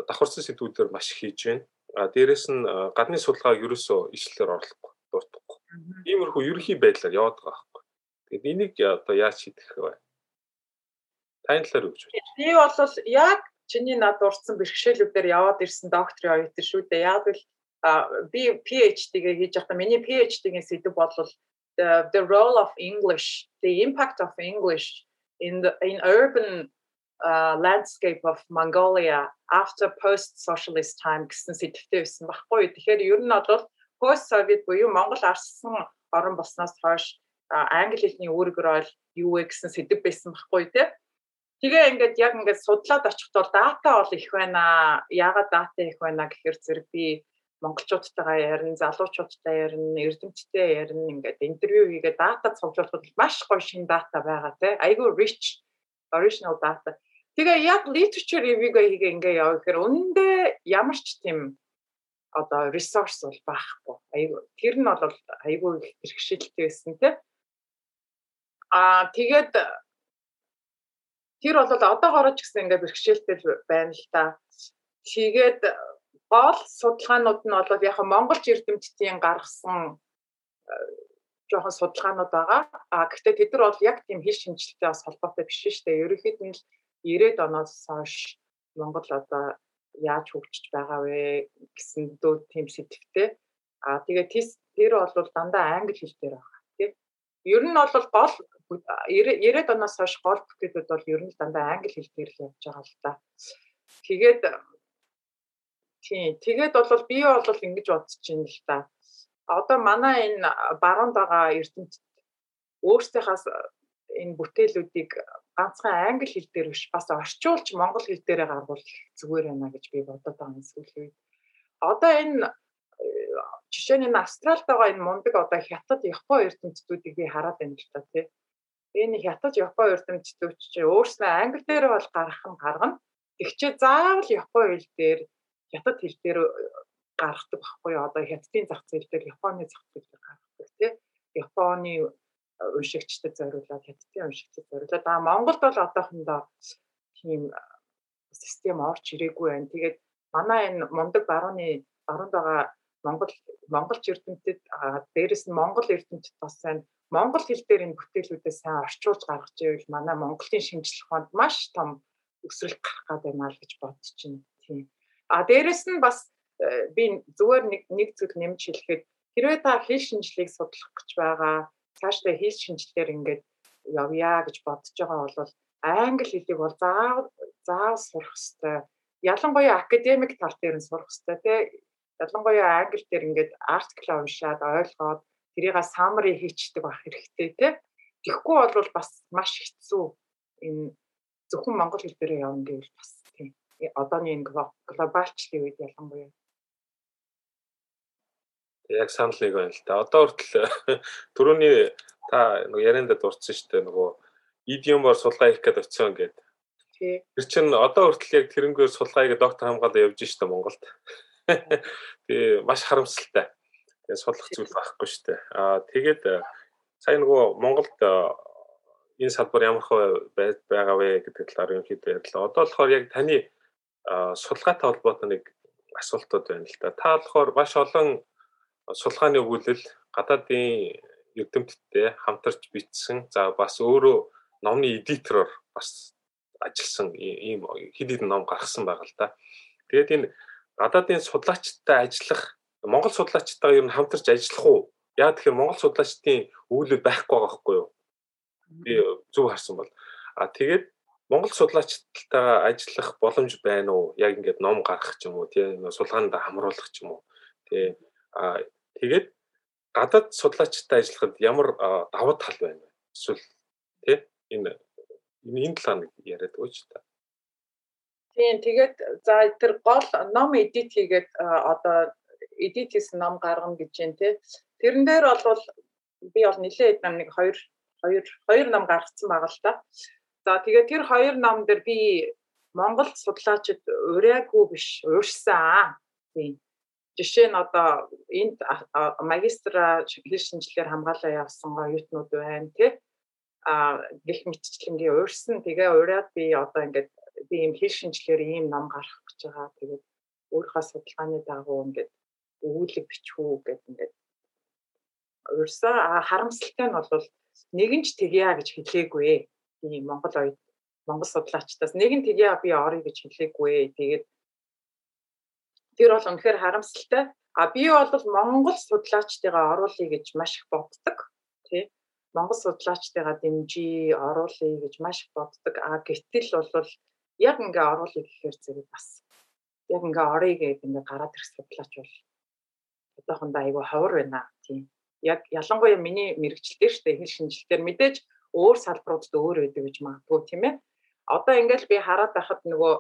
давхарсан сэдвүүдээр маш их хийж байна. А дээрэс нь гадны судалгааг ерөөсөө ишлэлээр орлохгүй дуурахгүй. Иймэрхүү ерөнхий байдлаар яваад байгаа байхгүй. Тэгээд энийг одоо яаж шийдэх вэ? Таны талаар өгч байна. Би бол яг чиний над дурдсан бэрхшээлүүдээр яваад ирсэн докторийн оюутан шүү дээ. Яг л би PhD-гээ хийж байхдаа миний PhD-гийн сэдв бол the role of English, the impact of English in the in urban uh, landscape of Mongolia after post socialist time гэсэн сэдвтэй байсан баггүй. Тэгэхээр ер нь бол post soviet буюу Монгол арсан орн болсноос хойш англи хэлний үүрэг рол юу вэ гэсэн сэдв байсан баггүй тий. Тэгээ ингээд яг ингээд судлаад очихд бол дата бол их байна. Яагаад дата их байна гэхээр зэрэг би монголчуудтайгаа ярина, залуучуудтай ярина, эрдэмтдтэй ярина ингээд интервью хийгээд дата цуглуулахад маш гоё шин дата байгаа тий. Айгүй rich original data. Тэгээ яг literature review-гээ хийгээ ингээ яваа гэхээр үнэндээ ямар ч тийм одоо resource бол байхгүй. Айгу тэр нь бол айгу их хэрэгшээлтэй байсан тийм. Аа тэгээд тэр бол одоогоороо ч гэсэн ингээ бэрхшээлтэй байна л та. Тэгээд гол судалгаанууд нь бол яг Монголч эрдэмтдийн гаргасан жоохон судалгаанууд байгаа. А гэхдээ тэд нар бол яг тийм хэл шинжилттэй бас холбоотой биш шүү дээ. Ерөнхийд нь 90-ад оноос хойш Монгол одоо яаж хөгжиж байгаа вэ гэсэн дөө тийм сэтгэвтэй. Аа тэгээ тэр бол дандаа англи хэл дээр байгаа тийм. Ер нь бол гол 90-ад оноос хойш гол бүтээлүүд бол ер нь дандаа англи хэл дээр л явж байгаа л да. Тэгээд тийм тэгээд бол би бол ингэж бодож байна л да. Одоо манай энэ баруунд байгаа эрдэмт өөрсдийнхээс энэ бүтээлүүдийг ганцхан англи хэл дээр биш бас орчуулж монгол хэл дээрээ гаргуул зүгээр байна гэж би бодоод байгаа юм сүүлийн үед. Одоо энэ жишээ нь Австралид байгаа энэ мундаг одоо хятад Япон эрдэмтдүүдийг би хараад байна л та тий. Энэ хятад Япон эрдэмтдүүд чи өөрснөө англи дээр бол гарах нь гаргана. Тэгчээ заавал Япон хэл дээр хятад хэл дээр гаргадаг байхгүй? Одоо хятадын зах зээл дээр Японы зах зээл дээр гаргадаг тий. Японы уншигчдад зориулаад хятадын уншигчдад зориулаад аа Монголд бол одоохондоо тийм систем орж ирээгүй байна. Тэгээд манай энэ мундаг барууны баруунд байгаа Монгол монголч эрдэмтэд дээрэс нь монгол эрдэмтэд бас сайн монгол хэл дээр энэ бүтээлүүдээ сайн орчуулж гаргаж ивэл манай монголын шинжлэх ухаанд маш том өсрэлт гарах гэдэг байна л гэж бодож байна. Тийм. А дээрэс нь бас э, би зүгээр нэг нэг зүйл нэмж хэлэхэд хэрвээ та хэл шинжлэгийг судлах гэж байгаа цаашдаа хэл шинжлэлээр ингээд явъя гэж бодож байгаа бол англи хэлийг бол заав заав сурах хэрэгтэй. Ялангуяа академик тал дээр нь сурах хэрэгтэй тий. Ялангуяа англи дээр ингээд артикл уншаад ойлгоод тэрийг summary хийчдэг байх хэрэгтэй тий. Тэгэхгүй бол бас маш хэцүү энэ зөвхөн монгол хэл дээр явна гэвэл бас тийм одооний энэ глобалчлалын үед ялангуяа яг санал нэг байна л да. Одоо хүртэл түрүүний та нөгөө ярианда дурдсан шүү дээ нөгөө идиомор сулгаа хийх гээд очисон гэдэг. Тий. Тэр чинь одоо хүртэл яг тэрнгээр сулгаа хийгээд доктор хамгаалаа явж штэ Монголд. Тэгээ маш харамсалтай. Тэгээ судлах зүйл байхгүй штэ. Аа тэгээд сая нөгөө Монголд энэ салбар ямар хөө байгаа вэ гэдэг талаар ерөнхийдөө ярьлаа. Одоо болохоор яг таны судалгаатай холбоотой нэг асуултууд байна л да. Та болохоор маш олон сулгааны өгүүлэл гадаадын эрдэмтдтэй хамтарч бичсэн. За бас өөрөө номны эдитороор бас ажилласан ийм хэд хэдэн ном гаргасан байгаа л да. Тэгээд энэ гадаадын судлаачтай ажиллах Монгол судлаачтайгаа ер нь хамтарч ажиллах уу? Яа тэгэхээр Монгол судлаачдын өгүүлэл байхгүй байгаа байхгүй юу? Би зөв харсан бол. А тэгээд Монгол судлаачтайгаа ажиллах боломж байна уу? Яг ингээд ном гаргах ч юм уу, тийм сулгаанд хамруулах ч юм уу. Тэгээ а Тэгээд гадаад судлаачтай ажиллахад ямар давуу тал байна вэ? Эсвэл тий энэ энэ талаар нэг яриад өгч та. Тийм тэгээд за тэр гол ном эдит хийгээд одоо эдит хийсэн ном гаргана гэж байна тий. Тэрэн дээр бол би бол нэлээд нам нэг 2 2 2 ном гаргацсан байгаа л та. За тэгээд тэр хоёр ном дээр би Монгол судлаачид урайгүй биш уурсан. Тийм Жишээ нь одоо энд магистра хэл шинжилгээр хамгаалаа явсан оюутнууд байна тий. А гих мэтчлэнгийн уурсан тэгээ ураад би одоо ингээд би ийм хэл шинжилгээр ийм ном гаргах гэж байгаа. Тэгээд өөрийнхөө судалгааны дагуу ингээд өгүүлэг бичвүү гэдэг ингээд уурсан харамсалтай нь бол нэгэн ч тэгья гэж хэлээгүй. Би Монгол оюут Монгол судлаачдаас нэгэн тэгья би орё гэж хэлээгүй. Тэгээд Тэр бол үнэхээр харамсалтай. А би бол Монгол судлаачдыгаа оруулъя гэж маш их боддог. Тий. Монгол судлаачдыгаа дэмжиж оруулъя гэж маш их боддог. А гэтэл бол яг ингээ оруулъя гэхээр зэрэг бас яг ингээ оръё гэдэг ингээ гараад ирэх судлаач бол одоохондоо айгүй ховор байна. Тийм. Яг ялангуяа миний мэрэгчлэл дээр штэ хэл шинжилтээр мэдээж өөр салбаруудад өөр байдаг гэж магадгүй тийм ээ одоо ингээл би хараад байхад нөгөө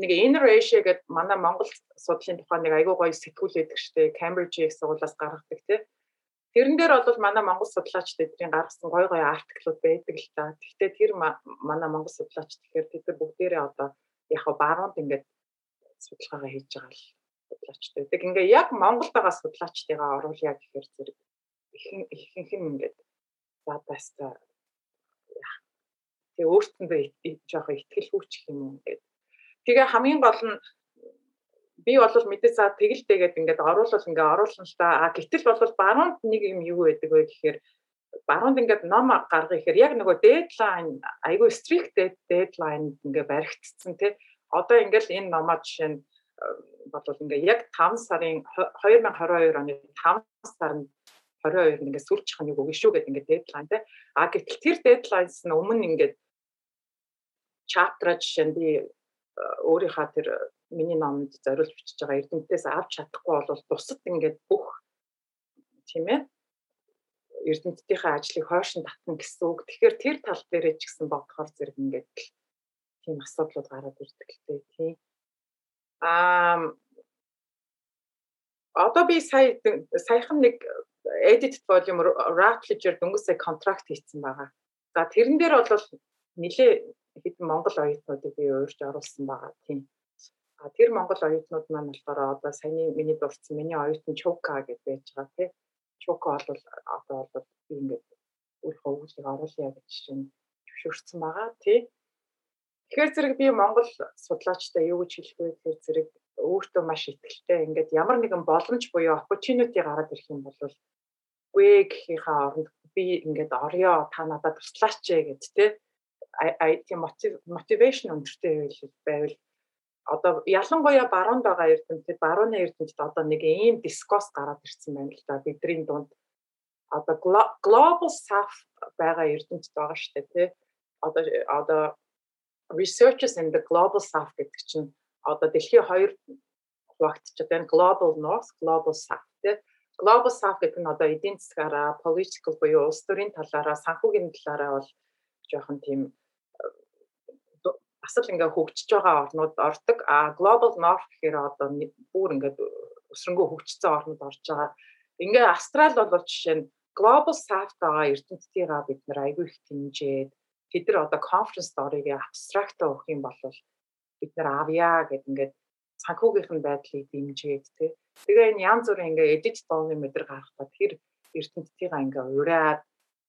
нэг inner Asia гэдэг манай Монгол судлалын тухай нэг айгүй гоё сэтгүүл байдаг штэ Cambridge их сургуулиас гаргадаг тий. Тэрэн дээр бол манай Монгол судлаач тэдний гаргасан гоё гоё артиклууд байдаг л та. Гэхдээ тэр манай Монгол судлаач тэгэхээр тэд бүгдээрээ одоо яг баруунд ингээд судалгаагаа хийж байгаа л судлаачтай байдаг. Ингээ яг Монголд байгаа судлаачтайгаа оруулъя гэхээр зэрэг ихэнх нь ингээд за баста Тэгээ өөртөндөө жоохон ихтгэл хүч юм уу гэдэг. Тэгээ хамгийн гол нь би бол мэдээ за тэгэлдээгээд ингээд оруулал ингээд оруулсан л та. А гэтэл бол баруунд нэг юм юу байдаг вэ гэхээр баруунд ингээд ном гаргах гэхээр яг нөгөө дедлайн айгүй стрикт дедлайн ингээд баригдсан тий. Одоо ингээд энэ номоо жишээ нь бол ингээд яг 5 сарын 2022 оны 5 сард 22 ингээд сүүлчих нэг өгнө шүү гэдэг ингээд дедлайн тий. А гэтэл тэр дедлайнс нь өмнө ингээд чаптра жишээ нь би э, өөрийнхөө тэр э, миний номонд зориулж бичиж байгаа эрдэмтдээс авч чадахгүй бол бусад ингээд бүх тийм ээ эрдэмтдийнхээ ажлыг хойшин татна гэсэн үг. Тэгэхээр тэр тал дээрээ ч гэсэн бодохоор зэрэг ингээд тийм асуудлууд гараад ирдэг л дээ тийм. Аа одоо би сая саяхан нэг edit volume Rattledge дөнгөсөө контракт хийсэн байгаа. За тэрэн дээр бол нилээ хэдэн Монгол оюутнуудыг би уурж оруулсан байгаа тийм. А тэр Монгол оюутнууд маань болохоор одоо саяны миний дурдсан миний оюутан Чука гэж байж байгаа тийм. Чука бол одоо бол би ингээд өөрийнхөө өгүүлбэрийг оруулъя гэж чинь зөвшөөрсөн байгаа тийм. Тэгэхээр зэрэг би Монгол судлаачтай юу гэж хэлэх вэ гэхээр зэрэг өөртөө маш ихтэй ингээд ямар нэгэн боломж буюу opportunity гараад ирэх юм бол үгүй гэхийнхаа оронд би ингээд орё та надад туслаач ээ гэд IT motivation өндөртэй байвал одоо ялангуяа баруун байгаа эрдэмтэд барууны эрдэмтэд одоо нэг ийм дискос гараад ирсэн байна л да. Бидний дунд одоо global south байгаа эрдэмтэд байгаа дээ тий. Одоо одоо researchers in the global south гэдэг чинь одоо дэлхийн хоёр хуваагдчихад байна. Global north global south тий. Global south гэдэг нь одоо эдийн засгаараа political буюу улс төрийн талаараа санхүүгийн талаараа бол жоохон тийм бас л ингээ хөгжиж байгаа орнууд ордог. А Global North гэхээр одоо бүр ингээ өсрөнгөө хөгжсөн орнууд орж байгаа. Ингээ Австрал бол жишээ нь Global South байгаа эрдэмтдийнхаа бид нар айгүй их дэмжээд тэд нар одоо conference story-г абстракт өгөх юм бол бид нар авъя гэд ингээд санхүүгийнх байдлыг дэмжиж тий. Тэгээ энэ янз бүрийн ингээ edit дооны мэдрэг гаргахтаа тэр эрдэмтдийнхаа ингээ ураад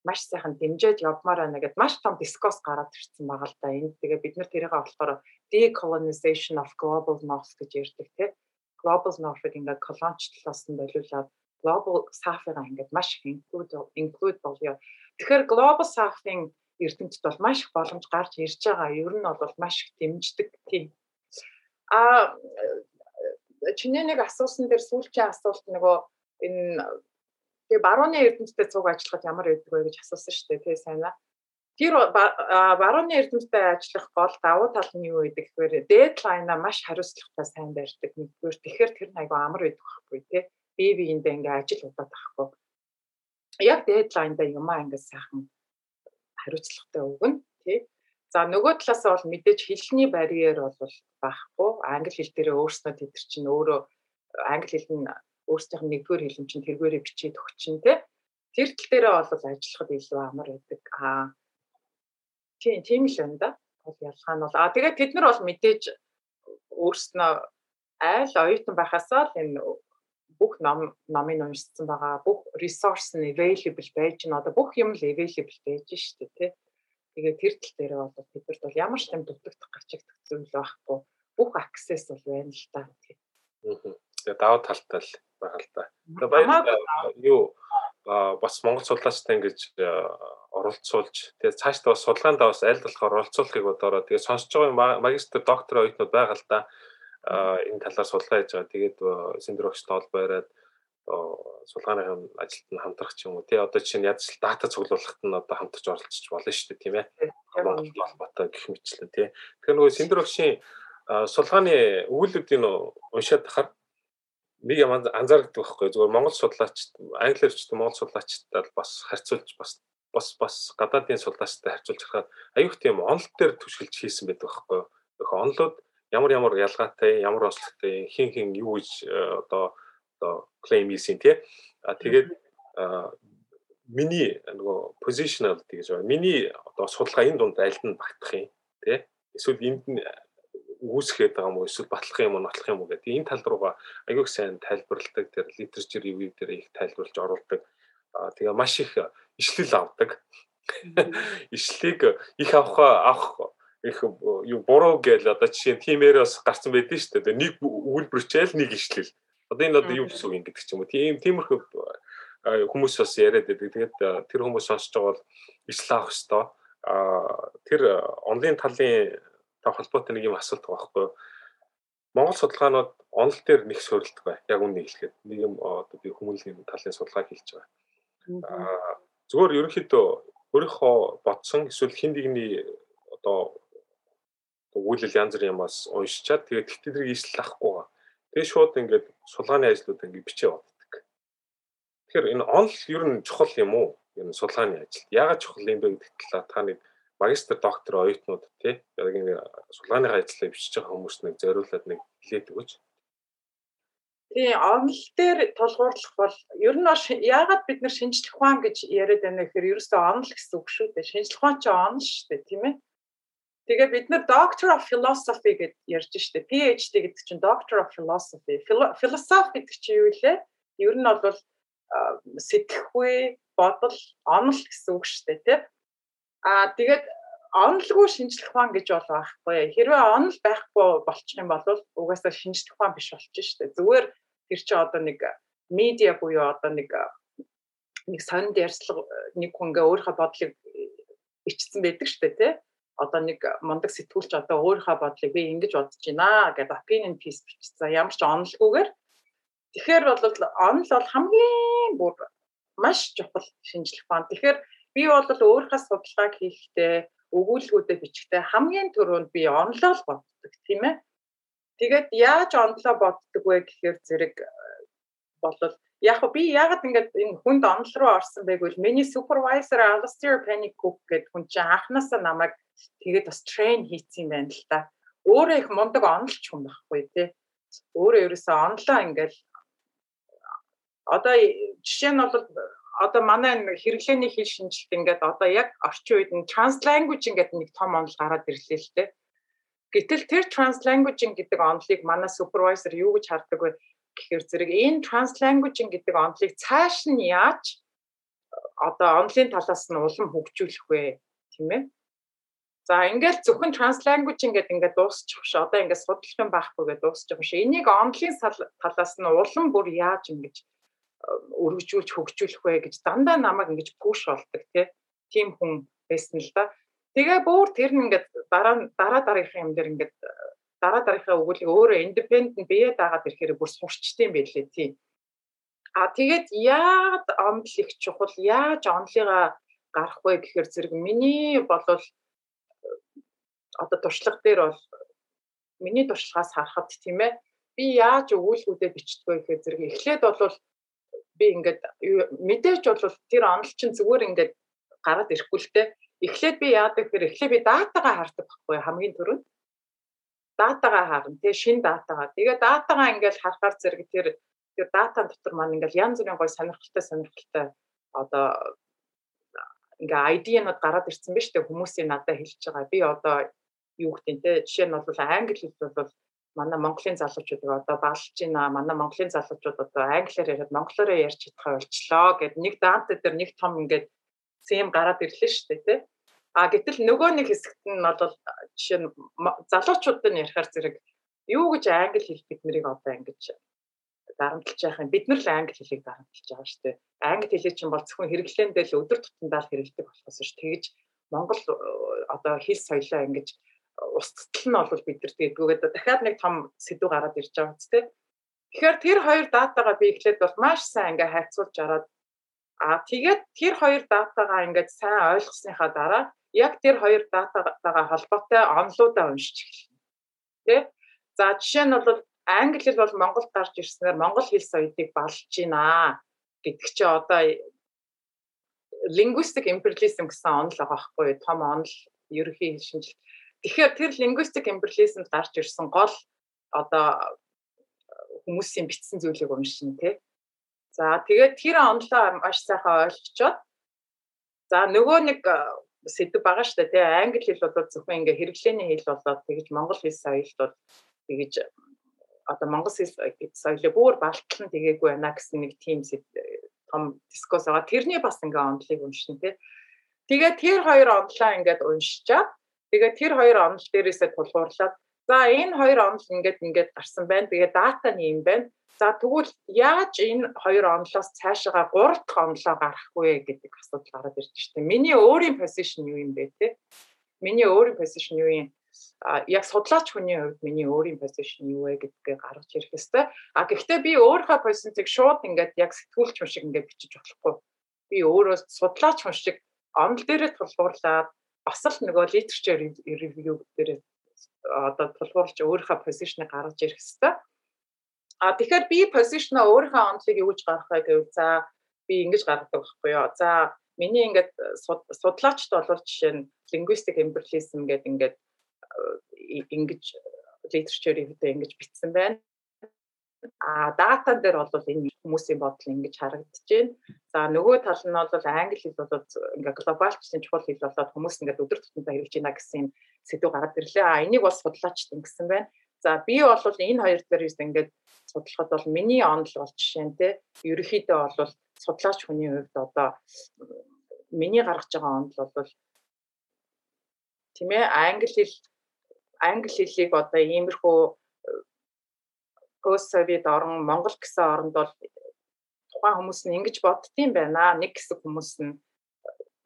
маш сайхан дэмжиж явмаар байна гэд маш том дискос гараад ирсэн байгаа л да. Энд тэгээ бид нар тэрийг болохоор decolonization of global north гэж ярьдаг тийм. Global north-ыг ингээд колоничлолоос нь болиулаад global south-ыг ингээд маш include include болё. Тэгэхээр global south-ын эрдэмтэд бол маш их боломж гарч ирж байгаа. Ер нь бол маш их дэмждэг тийм. А чиний нэг асуусан дээр сүүлчийн асуулт нөгөө энэ Тэгээ барууны эрдэмтдтэй цуг ажиллахад ямар байдаг вэ гэж асуусан шүү дээ тий сайн аа. Тэр барууны эрдэмтдтэй ажиллах гол давуу тал нь юу гэдэг гэхээр дедлайна маш хариуцлагатай сайн барьдаг. Нэгдүгээр тэгэхээр тэр айгу амар байдаг байхгүй тий. Бие биендээ ингээ ажил удаад байхгүй. Яг дедлайнда юмаа ингээ сайхан хариуцлагатай өгнө тий. За нөгөө талаас бол мэдээж хэлний барьер бол байхгүй. Англи хэл дээр өөрснөө тэд чинь өөрөө англи хэл нь өөрсдийнх нь нэгдүгээр хэлэн чинь тэргээрээ бичээд өгчин тэ. Тэр тал дээрээ бол ажиллахад илүү амар байдаг. Аа тийм тийм л байна да. Бол ялгаа нь бол аа тэгээд тэд нар бол мэдээж өөрснөө айл оюутан байхасаа л энэ бүх ном номыг уншсан байгаа бүх resource нь available байж н одоо бүх юм л available байж штэ тий. Тэгээ тэр тал дээр бол бидэрт бол ямар ч юм дутагдах гачигдах зүйл байхгүй бүх access бол байна л та. Тэгээ даваа талтай л байгаа л да. Тэгээ баяр юу? Бас Монгол судлаачтай ингэж оролцуулж тэгээ цаашдаа бас судалгаанд бас аль болохоор оролцуулахыг бодороо тэгээ сонсож байгаа магистр доктор оюутнууд байгаа л да. энэ талаар судалгаа хийж байгаа. Тэгээд синдрогчтой холбоо яриад судалгааны ажилд нь хамтрах ч юм уу. Тий одоо чинь ядч дата цуглуулахад нь одоо хамтарч оролцож болно шүү дээ тийм ээ. Монгол холбоотой гэх мэтлэн тий тэгэхээр нөгөө синдрогчийн судалгааны өгүүлбэрийг уншаад тахаар нэг юм анзаардаг байхгүй зүгээр Монгол судлаачд англиар ч Монгол судлаачдад бас харьцуулж бас бас бас гадаадын судлаачтай харьцуулж харахад аюух тийм онол дээр түшгэлж хийсэн байдаг байхгүй их онлууд ямар ямар ялгаатай ямар онцлогтой хин хин юу гэж э, одоо одоо claim хийсэн тий. А тэгээд миний нөгөө positional гэж байна миний одоо судалгаа энэ дунд альд нь багтах юм тий. Эсвэл энд нь үүсгээд байгаа юм уу эсвэл батлах юм уу нотлох юм уу гэдэг энэ тал руугаа аягүй сайн тайлбарладаг тэр литератур ревю дээр их тайлбарлаж оруулдаг. Аа тэгээ маш их ишлэл авдаг. Ишлийг их авах авах их юу буруу гээл одоо жишээ нь тиймээрээс гарсан байдэн шүү дээ. Нэг үйлбэрчээл нэг ишлэл. Одоо энэ одоо юу гэсэн үг юм гэдэг ч юм уу. Тийм тиймэрхүү хүмүүс бас яриад байдаг. Тэгээд тэр хүмүүс сонсож байгаа бол ишлэл авах хэвээр тэр онлайн талын та холбоотой нэг юм асуулт байгаа байхгүй юу? Монгол судалгаанууд онол дээр нэг суурилдаг бай. Яг үннийг хэлэхэд нэг юм одоо би хүмүүлийн талын судалгаа хийж байгаа. Аа зүгээр ерөнхийдөө өөрийнхөө бодсон эсвэл хин нэгний одоо өгүүлэл янз бүрийн юмас уншичаад тэгээд тэтгэрийг ижил авахгүйгаа. Тэгээд шууд ингээд судалгааны ажлууд ингээд бичээ боддог. Тэгэхээр энэ онл ер нь чухал юм уу? Энэ судалгааны ажил. Яагаад чухал юм бэ гэдэг талаар та нэг магистр доктор оюутнууд тий яг ингэ судалгааны ажлаа бичиж байгаа хүмүүст нэг зориулаад нэг хэлээд өгөөч. Тий, онл дээр тулгуурлах бол ер нь яагаад бид нар шинжлэх ухаан гэж яриад байна гэхээр ерөөсөө онл гэсэн үг шүү дээ. Шинжлэх ухаан ч онл шүү дээ, тийм ээ. Тэгээ бид нар Doctor of Philosophy гэж ярьж штэ. PhD гэдэг чинь Doctor of Philosophy. Philosophy гэдэг чинь юу вэ? Ер нь бол сэтгэхүй, бодол, онол гэсэн үг штэ, тийм Аа тэгээд онолгүй шинжлэх ухаан гэж бол байхгүй. Хэрвээ онол байхгүй болчих юм бол угаасаа шинжлэх ухаан биш болчих шүү дээ. Зүгээр тэр чи одоо нэг медиа буюу одоо нэг нэг сонд ярьслага нэг хүн ингээ өөрийнхөө бодлыг бичсэн байдаг шүү дээ тий. одоо нэг мундаг сэтгүүлч одоо өөрийнхөө бодлыг би ингэж бодож байна гэдэг opinion piece бичсэн. Ямар ч онолгүйгээр тэгэхээр бол онол бол хамгийн бүр маш чухал шинжлэх ухаан. Тэгэхээр би бол өөрийнхөө судалгааг хийхдээ өгүүлбэрүүдээ бичгтээ хамгийн түрүүнд би онлоо л боддог тийм ээ. Тэгээд яаж онлоо боддог вэ гэхээр зэрэг болол яг би ягаад ингэж энэ хүнд онол руу орсон гэвэл миний супервайзер Alistair Pennycook гэдэг хүн чинь анханасаа намайг тэгээд бас трейн хийцэн байна л та. Өөрөө их мундаг онолч хүн байхгүй тий. Өөрөө ерөөсөө онлоо ингээл одоо жишээ нь бол одоо манай хэрэглээний хэл шинжилт ингээд одоо яг орчин үед нь translanguage ингээд нэг том онол гараад ирлээ л дээ. Гэтэл тэр translanguage гэдэг онолыг манай супервайзер юу гэж хардаг вэ гэхээр зэрэг энэ translanguage гэдэг онолыг цааш нь яаж одоо онлын талаас нь улам хөгжүүлэх вэ тийм ээ За ингээл зөвхөн translanguage ингээд ингээд дуусчих ш. Одоо ингээд судлах юм байхгүй гэдэг дуусчих ш. Энийг онлын талаас нь улам бүр яаж ингэж өргөжүүлж хөгжүүлэх вэ гэж дандаа намайг ингэж пуш болдог тийм хүн байсан л да. Тэгээ бүр тэр нь ингээд дараа дараа дараагийн юм дээр ингээд дараа дараагийн өгүүлэг өөрөө independent бие дагаад ирэхээр бүр сурчдсан байлээ тийм. А тэгээд яад онл их чухал яаж онлыгаа гарах вэ гэхээр зэрэг миний болвол одоо туршлага дээр бол миний туршлагаас харахад тийм ээ би яаж өгүүлбэрүүдэд бичдэг вэ гэхээр зэрэг эхлээд бол би ингээд мэдээж бол тэр онол чинь зүгээр ингээд гараад ирэхгүй л те. Эхлээд би яадаг гэхээр эхлээд би датагаа хардаг байхгүй хамгийн түрүүнд? Датагаа харна тий шин датагаа. Тэгээ датагаа ингээд харахаар зэрэг тэр тэр дата дотор маань ингээд янз бүрийн гой сонирхолтой сонирхолтой одоо ингээ ID-нууд гараад ирсэн биз дээ хүмүүсийн надад хэлж байгаа. Би одоо юу гэдэг те жишээ нь бол англи хэл бол манай Монголын залуучуудыг одоо баглж байна. Манай Монголын залуучууд одоо англиар яриад монголоор ярьж чадхаа болчлоо гэд нэг даант дээр нэг том ингээд зэм гараад ирлээ шүү дээ тий. А гэтэл нөгөө нэг хэсэгт нь бол жишээ нь залуучуудад нь ярихаар зэрэг юу гэж англи хэл бид нарыг одоо ингэж дарамтлж яах юм бид нар л англи хэлийг дарамтлж байгаа шүү дээ. Англи хэлийг чинь бол зөвхөн хэрэглээндээ л өдөр тутамдаа л хэрэглэдэг болохоос ш тэгж Монгол одоо хэл соёлоо ингэж устдал нь бол бид нар тэгдгүүгээд дахиад нэг том сэдв гараад ирж байгаа үст тэ. Тэгэхээр тэр хоёр датагаа би эхлээд бол маш сайн ингээ хайцуулж араад аа тэгээд тэр хоёр датагаа ингээд сайн ойлгосныхаа дараа яг тэр хоёр датагаа холбоотой онлуудаа уншиж эхэлнэ. Тэ? За жишээ нь бол англи хэл бол Монголд гарч ирснээр монгол хэл соёлыг балж байна гэдэг чи одоо linguistic imperialism гэсэн онол байгаа байхгүй том онол ерөнхий хэл шинжилт Тэгэхээр тэр linguistic imperialism гарч ирсэн гол одоо хүмүүсийн бичсэн зүйлийг уншин тий. За тэгээд тэр онлоо маш сайхан ойлгочоод за нөгөө нэг сэдв байгаа шүү дээ тий. Англи хэл бол зөвхөн ингээ хэрэглээний хэл болоод тэгж монгол хэл соёлд бол тэгж одоо монгол хэл соёлыг бүр балталн тэгээгүй байна гэсэн нэг тийм том дискус байгаа. Тэрний бас ингээ онлыг уншин тий. Тэгээд тэр хоёр онлоо ингээд уншичаад Тэгээд тэр хоёр онол дээрээсээ тулгуурлаад за энэ хоёр онол ингээд ингээд гарсан байна. Тэгээд дата нь юм байна. За тэгвэл яаж энэ хоёр онолоос цаашаа 3 дахь онолоо гарах вэ гэдэг асуудал гараад ирж штеп. Миний өөрийн position юу юм бэ те? Миний өөрийн position юу юм? а яг судлаач хүний хувьд миний өөрийн позишн юу вэ гэдгээ гаргаж ирэх ёстой. А гэхдээ би өөрийнхөө позицийг шууд ингээд яг сэтгүүлч хүн шиг ингээд бичиж болохгүй. Би өөрөө судлаач хүн шиг онол дээрээ тулгуурлаад бас л нөгөө literature review дээр одоо тулгуурлаж өөрийнхөө position-ыг гаргаж ирэх хэрэгтэй. А тэгэхээр би position-а өөрийнхөө онцлог юу гэж гаргах вэ гэвэл за би ингэж гаргадаг байхгүй юу. За миний ингээд судлаачд бол жишээ нь linguistic imperialism гэдэг ингээд ингэж literature review-д ингэж бичсэн байна а дата дээр бол энэ хүмүүсийн бодол ингэж харагдаж байна. За нөгөө тал нь бол англи хэл бол ингээ глобалчлын чухал хэл болоод хүмүүс ингээ өдөр тутмын хэрэгж байна гэсэн сэдв гараад ирлээ. А энийг бас судлаач ингэсэн байна. За би бол энэ хоёр дээр ингээд судлахад бол миний онол бол жишээ нь те ерөөхдөө бол судлаач хүний хувьд одоо миний гаргаж байгаа онол бол тийм ээ англи хэл англи хэлийг одоо иймэрхүү пост совет орон Монгол гэсэн оронд бол тухайн хүмүүс нь ингэж боддtiin байна. Нэг хэсэг хүмүүс нь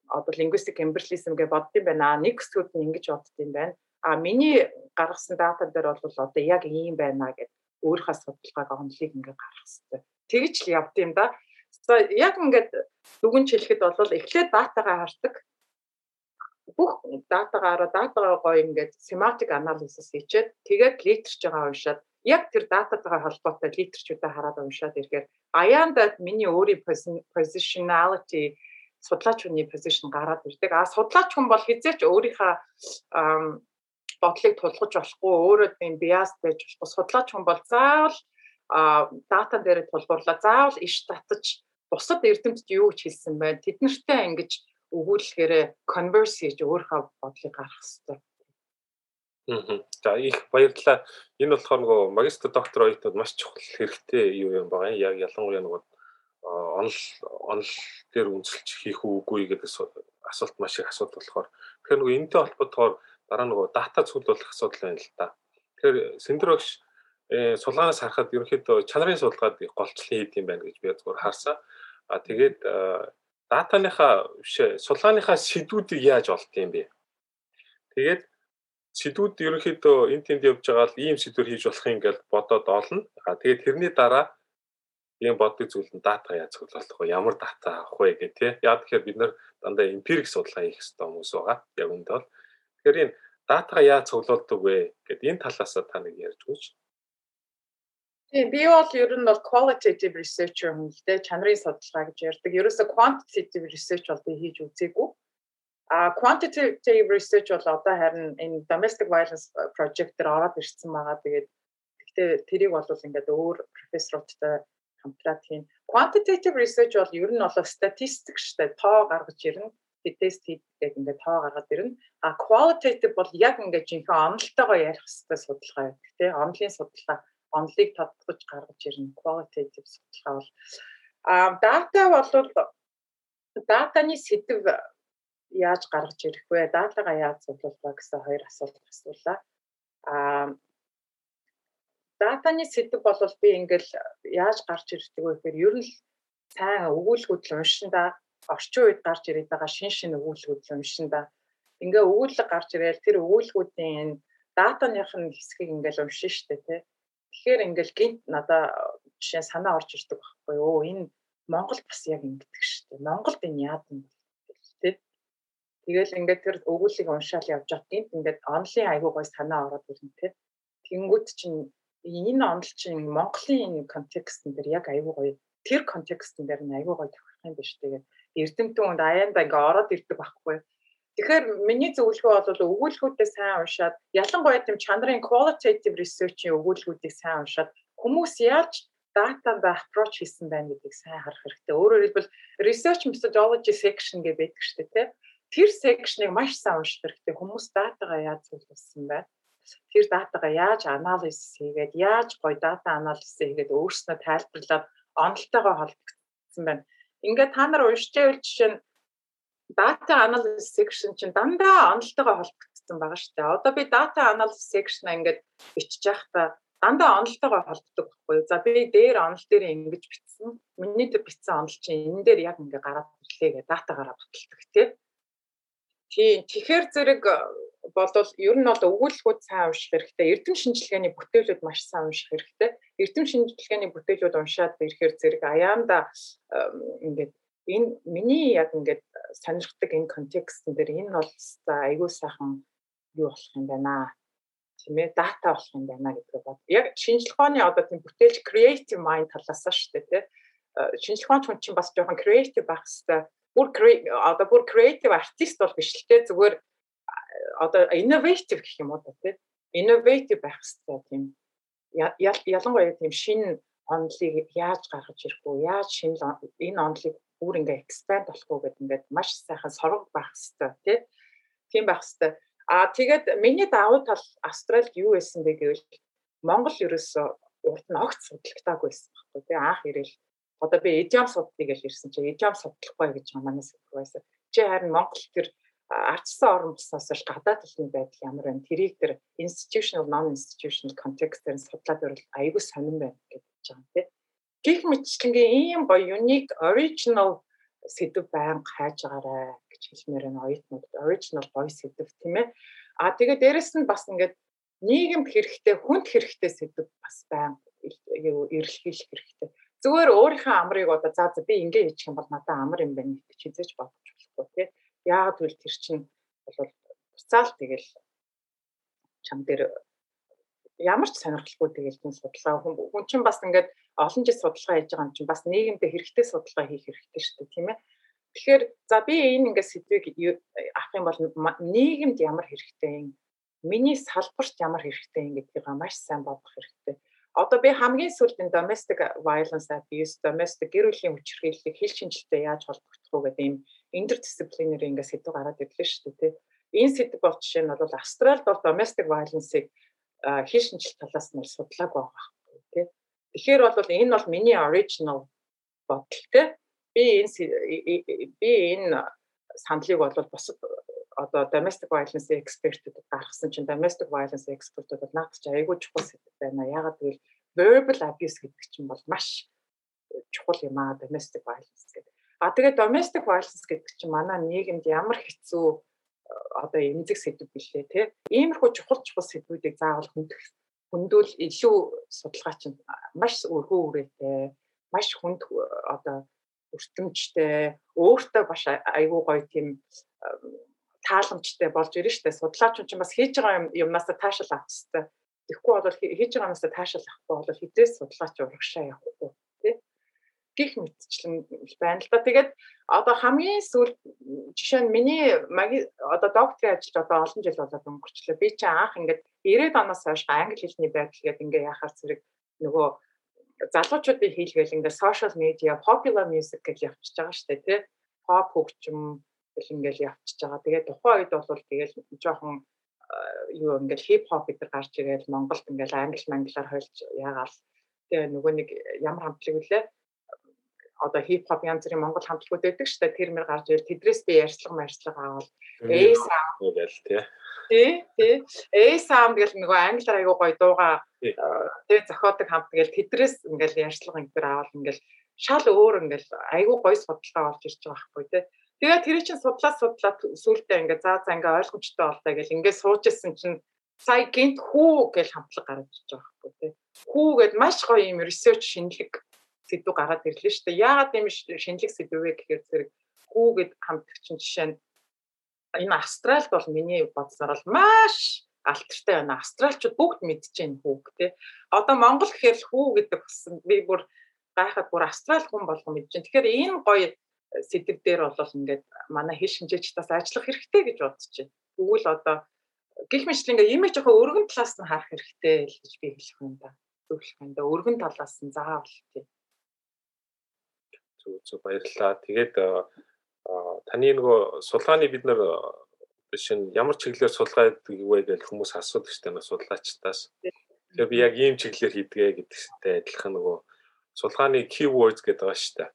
одоо linguistic imperialism гэж боддсон байна. Нэг хэсгүүд нь ингэж боддсон байна. А миний гаргасан дата дээр бол одоо яг ийм байна гэд өөрийнхөө судалгааг онлыг ингээ гаргах хэрэгтэй. Тэгж л явд юм да. За яг ингээд дүгнж хэлэхэд бол эхлээд датагаа хардаг. Бүх датагаа хараа датагаа гоё ингээд semantic analysis хийчихэд тэгээд байгаа уншаад яг тэр дататайгаа холбоотой литерчүүдээ хараад уншаад ирэхээр аяандад миний өөрийн positionality судлаач хүний position гараад ирдэг. А судлаач хүн бол хизээч өөрийнхөө бодлыг тулгаж болохгүй өөрөө тийм bias байж болохгүй судлаач хүн бол заавал дата дээр тулгуурлаа заавал иш татаж бусад эрдэмтэд юу гэж хэлсэн байна тэд нартай ингэж өгүүлэхээрээ converse хийж өөрийнхөө бодлыг гаргах хэрэгтэй. За их баярлалаа. Энэ болохоор нөгөө магистр доктор оюутнууд маш чухал хэрэгтэй юу юм байгаа. Яг ялангуяа нөгөө онол онол дээр үнэлж хийх үгүй гэдэг асуулт маш их асуудал болохоор тэгэхээр нөгөө энэтэй холбоотойгоор дараа нөгөө дата цуглуулах асуудал байна л да. Тэгэхээр Сэндэр багш э, сулгаанаас харахад ерөнхийдөө чанарын судалгаад голчлон хийд юм байна гэж би зөвхөн харсан. А тэгээд датаныхаа биш сулгааныхаа сэдвүүдийг яаж олд юм бэ? Тэгээд сэдвүүд ерөнхийдөө энэ тэнд явж байгаа л ийм сэдвэр хийж болох юм гэж бодоод олно. А тэгээд тэрний дараа ийм боддог зүйл нь дата яаж цуглуулах вэ? Ямар дата авах вэ гэх тээ. Яг тэгэхээр бид нар дандаа эмпирик судалгаа хийх хэрэгтэй хүмүүс байгаа. Яг үүнд бол Тэгэхээр энэ датага яаж цуглуулдаг вэ гэд энэ талаас та нэг ярьж өгөөч. Тийм би бол ер нь бол qualitative researcher юм л дээ чанарын судалгаа гэж ярьдаг. Ерөөсө quantitative research бол би хийж үзээгүй. А quantitative research бол одоо харин энэ domestic violence project дээр ороод ирсэн байгаа. Тэгээд гэхдээ тэрийг бол ингээд өөр профессоруудтай хамтраад хийн. Quantitative research бол ер нь бол статистик штэ тоо гаргаж ирнэ тест хийдэг ингээд тоо гаргаад ирнэ. А qualitative бол яг ингээд жинхэнэ онолтойгоо ярих хэвээр судалгаа байдаг тийм онлын судалгаа онлыг тодтогч гаргаж ирнэ. Qualitative судалгаа бол а дата бол датаны сэдв яаж гаргаж ирэх вэ? Датагаа яаж цуглуулах вэ гэсэн хоёр асуулт асуулаа. А датаны сэдв бол би ингээл яаж гарч ирдэг вэ гэхээр ер нь сайн өгүүлбүүд л уншин да орчин үед гарч ирээд байгаа шин шин өгүүлбэрүүд уншин да. Ингээ өгүүлэг гарч ирээл тэр өгүүлбэрүүдийн датаных нь хэсгийг ингээл уншин штэ тий. Тэгэхээр ингээл гинт надаа жишээ санаа орж ирдэг байхгүй юу. Энэ Монгол бас яг ингэдэг штэ. Монголд энэ яадан. Тэгэл ингээд тэр өгүүлгийг уншаал явж байгаа гинт ингээд онлын айгуу гой санаа ороод ирнэ тий. Тэнгүүт чинь энэ онл чинь Монголын контекстн дээр яг айгуу гоё тэр контекстн дээр нь айгуу гоё тохирох юм биш тэгээд эрдэмтэн хүнд аяанда ингээ ороод ирдэг байхгүй. Тэгэхээр миний зөвлөгөө бол өгүүлбэрүүдээ сайн уншаад ялангуяа тийм чанарын qualitative research-ийн өгүүлбэрүүдийг сайн уншаад хүмүүс яаж датанд approach хийсэн байна гэдгийг сайн харах хэрэгтэй. Өөрөөр хэлбэл research methodology section гэж байдаг шүү дээ, тийм. Тэр section-ыг маш сайн унших хэрэгтэй. Хүмүүс датагаа яаж зөвлөсөн байна? Тэр датагаа яаж анализ хийгээд, яаж гоё дата анализ хийгээд өөрснөө тайлбарлаад онолтойгоо холбогдсон байна ингээд та нар уншиж байвал жишээ нь data analysis section чинь дандаа онолтойгоо холбогдсон байгаа шүү дээ. Одоо би data analysis section ингээд бичиж байхдаа дандаа онолтойгоо холбогддог байхгүй юу. За би дээр онол дээр ингэж бичсэн. Миний дээр бичсэн онол чинь энэ дээр яг ингээ гараад ирлээ гэ датагараа баталдаг тий. Тийм. Тэгэхээр зэрэг болвол ер нь бол өгүүлбэрүүд сайн унших хэрэгтэй. Эрдэм шинжилгээний бүтээлүүд маш сайн унших хэрэгтэй. Эрдэм шинжилгээний бүтээлүүд уншаад ирэхээр зэрэг аяанда ингээд энэ миний яг ингээд сонирхдаг энэ контекстн дээр энэ бол айгүй сайхан юу болох юм байна тийм ээ дата болох юм байна гэдгээ бод. Яг шинжлэх ухааны одоо тийм бүтээлч creative mind талаас нь шүү дээ тийм шинжлэх ухааны хүн чинь бас жоохон creative байх хэрэгтэй. Бүр одоо бүр creative artist бол биш л те. Зүгээр одоо innovative гэх юм уу тийм innovative байх хэрэгтэй тийм. Ялангуяа тийм шинэ онолыг яаж гаргаж ирэх вэ яаж шинэ энэ онолыг бүр ингээ expand болох уу гэдэг ингээд маш сайхан сорго байх хэрэгтэй тийм байх хэрэгтэй. А тэгээд миний давуу тал австралид юу байсан бэ гэвэл Монгол ерөөсөө урд нь огт судалгатаагүй байсан байхгүй тий анх ирээл одоо би идиом судалъя гэж ирсэн чинь идиом судлахгүй гэж манаас байсан чи харин Монгол тэр ардсан орон бусаас л гадаад хэлний байдал ямар байна тэрийг тэр institutional non institutional context-ээр судлаад байвал аягүй сонирн байна гэж бодож байгаа тийм. Гэх мэтчлэнгийн ийм гоё unique original сэдв байнга хайж байгаарай гэж хэлмээр байна оюутнууд original voice гэдэг тийм ээ. А тэгээ дээрэс нь бас ингээд нийгэмд хэрэгтэй хүнд хэрэгтэй сэдв бас байн эрэлхийлэх хэрэгтэй. Зүгээр өөрийнхөө амрыг одоо за за би ингэ хийчих юм бол надад амар юм байна гэж хизээж бодож болохгүй тий. Яагаад гэвэл тэр чинь бол буцаал тэгэл чам дээр ямар ч сонирхолгүй тэгэл тийм судалгаа хүн чинь бас ингээд олон жил судалгаа хийж байгаа юм чинь бас нийгэмдээ хэрэгтэй судалгаа хийх хэрэгтэй шүү дээ тийм ээ. Тэгэхээр за би энэ ингээд сэдвийг авах юм бол нийгэмд ямар хэрэгтэй юм миний салбарт ямар хэрэгтэй юм гэдгийг маш сайн бодох хэрэгтэй. Одоо би хамгийн сүүлд энэ domestic violence abuse, domestic гэр бүлийн хүчирхийллийг хил шинжилтэй яаж холбогдох вэ гэдэг ийм interdisciplinary ингээд сэдв гараад ирлээ шүү дээ. Энэ сэдв бол жишээ нь бол Австралид бол domestic violence-ыг хил шинжил талаас нь судлааг байгаа тийм. Тэгэхээр бол энэ бол миний original бодол тийм би энэ би энэ сандлыг бол бусад одоо domestic violence expert-үүд гаргасан чинь domestic violence expert-үүд бол наад чи айгүй чухал сэдв байна. Ягаад гэвэл verbal abuse гэдэг чинь бол маш чухал юм аа domestic violence гэдэг. А тэгээд domestic violence гэдэг чинь манай нийгэмд ямар хэцүү одоо эмзэг сэдв билээ те. Иймэрхүү чухал чухал сэдвүүдийг заавал хөндөх хөндөл илүү судалгаа чинь маш өргөө үрээтэй маш хүнд одоо өртөмжтэй өөртөө баш айгүй гоё тийм тааламжтай болж ирнэ штэ судлаач чинь бас хийж байгаа юмнаас таашаал авах хэрэгтэй. Тэгэхгүй бол хийж байгаа юмнаас таашаал авахгүй бол хизээс судлаач урагшаа явахгүй тий. Гэх мэтчлэн байна л да. Тэгээд одоо хамгийн сүүл жишээ нь миний маги одоо докторийн ажилд одоо олон жил болоод өнгөрчлөө. Би чинь анх ингээд 90-ад оноос хойш англи хэлний байдал гэдэг ингээ яхаар зэрэг нөгөө залуучуудын хийлгээл ингээд social media, popular music гэж явчихж байгаа дээ, тий. Pop хөгжим гэл ингээд явчихж байгаа. Тэгээд тухайн үед бол тэгэл жоохон юу ингээд хип хоп гэдэр гарч ирээл Монголд ингээд англи манглаар хойлж яагаал тэгээ нөгөө нэг ямар хамтлаг үлээ одоо хип хоп янз бүрийн монгол хамтлагууд байдаг шүү дээ. Тэр мэр гарч ирэл тэдрээс би ярьцлага марьцлага аваад ээ саунд гээл тий. Тий, тий. Ээ саунд гэл нөгөө англиар аягүй гоё дууга тий зохиодог хамт гээл тэдрээс ингээл ярьцлага ингэр аваад ингээл шал өөр ингээл аягүй гоё судалгаа болж ирж байгаа байхгүй тий. Тэгээ тэр чинь судлаа судлаа сүултээ ингээ заа заа ингээ ойлгомжтой болтой гэл ингээ сууж исэн чинь сая гинт хүү гэж хамтлаг гараад ирж байгаа байхгүй тий. Хүү гэд маш гоё юм research шинэлэг сэдв гараад ирлээ шүү дээ. Яагаад тийм шинэлэг сэдв вэ гэхээр зэрэг хүүгэд хамтгчин жишээ нь энэ Австралид бол миний бодсоор бол маш алтартай байна. Австралчууд бүгд мэдчихээн хүүг тий. Одоо Монгол гэхээр хүү гэдэг болсон би бүр гайхаад бүр Австрали хүн болгон мэдчихээн. Тэгэхээр энэ гоё сэдв дээр бол ингээд манай хэл шинжээчдээс ажиллах хэрэгтэй гэж бодож байна. Тэгвэл одоо гих мэт ингээ имиж жоохон өргөн талаас нь харах хэрэгтэй л гэж би хэлэх юм да. Зөвлөх юм да. Өргөн талаас нь заавал тий зөв зөв баярлалаа. Тэгээд таны нөгөө судалгааны бид нар шин ямар чиглэлээр судалгаа хийдэг вэ гэж хүмүүс асуудаг шүү дээ судлаачдаас. Тэгээ би яг ийм чиглэлээр хийдгээ гэдэгтэй адилхан нөгөө судалгааны keywords гэдэг байгаа. Тий.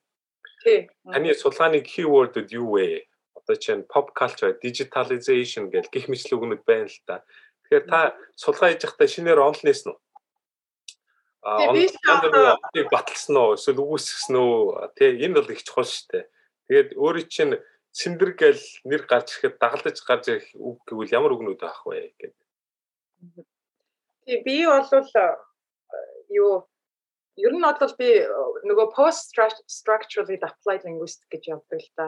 Таны судалгааны keyword-ууд юу вэ? Одоо чинь pop culture, digitalization гэх гих мэтлэг үгнүүд байна л да. Тэгэхээр та судалгаа хийж байхдаа шинээр онлнээс нь онлайныг баталсан уу? эсвэл үгүйсгсэн үү? Тий энэ бол их чухал шүү дээ. Тэгээд өөрийн чинь цэндэр гэл нэр гарч ирэхэд дагалдаж гарч ирэх үг гэвэл ямар үгнүүд авах вэ гэдэг. Тий би бол юу ер нь бол би нөгөө post structurally applied linguistics гэж явдаг л да.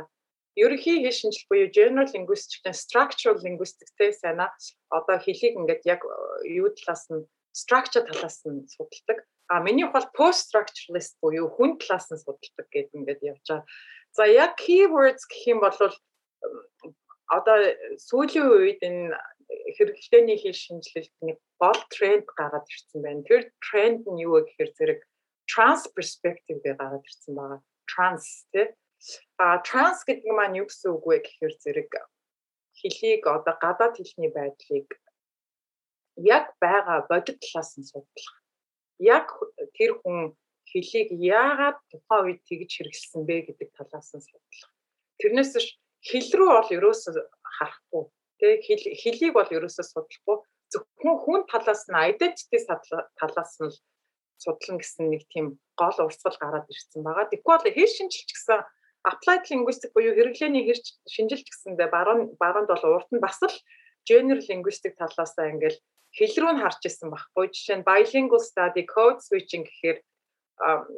Ерөнхий хэл шинжил буюу general linguistics-тэй structural linguistics-тэй сайна одоо хэлийг ингээд яг юу талаас нь structure талаас нь судалдаг. А минийх бол post structuralist буюу хүн талаас нь судалдаг гэдэг ингээд явж байгаа. За яг keywords гэх юм бол одоо сүүлийн үед энэ хэрэглээний хэл шинжилэлт нэг гол тренд гараад ирсэн байна. Тэр тренд нь юу вэ гэхээр зэрэг trans perspective гэж гараад ирсэн байгаа. Trans тий. А trans гэдэг нь маань юу гэсэн үг вэ гэхээр зэрэг хэлийг одоо гадаад хэлний байдлыг яг байгаа бодит талаас нь судлах. Яг тэр хүн хэлийг яагаад тухайн үед тэгж хэрэглэсэн бэ гэдэг талаас нь судлах. Тэрнээс биш хэл рүү бол ерөөсөө харахгүй. Тэ хэлийг бол ерөөсөө судлахгүй. Зөвхөн хүн талаас нь identity талаас нь судлан гэсэн нэг тийм гол урсгал гараад ирсэн байгаа. Тэгэхгүй бол хэл шинжилч гэсэн applied linguistic буюу хэрэглээний хэрч шинжилж гэсэндээ баруун баруунд бол урд нь бас л general linguistic талаасаа ингээл хэл рүү нь харж исэн баггүй. Жишээ нь bilingual study code switching гэхээр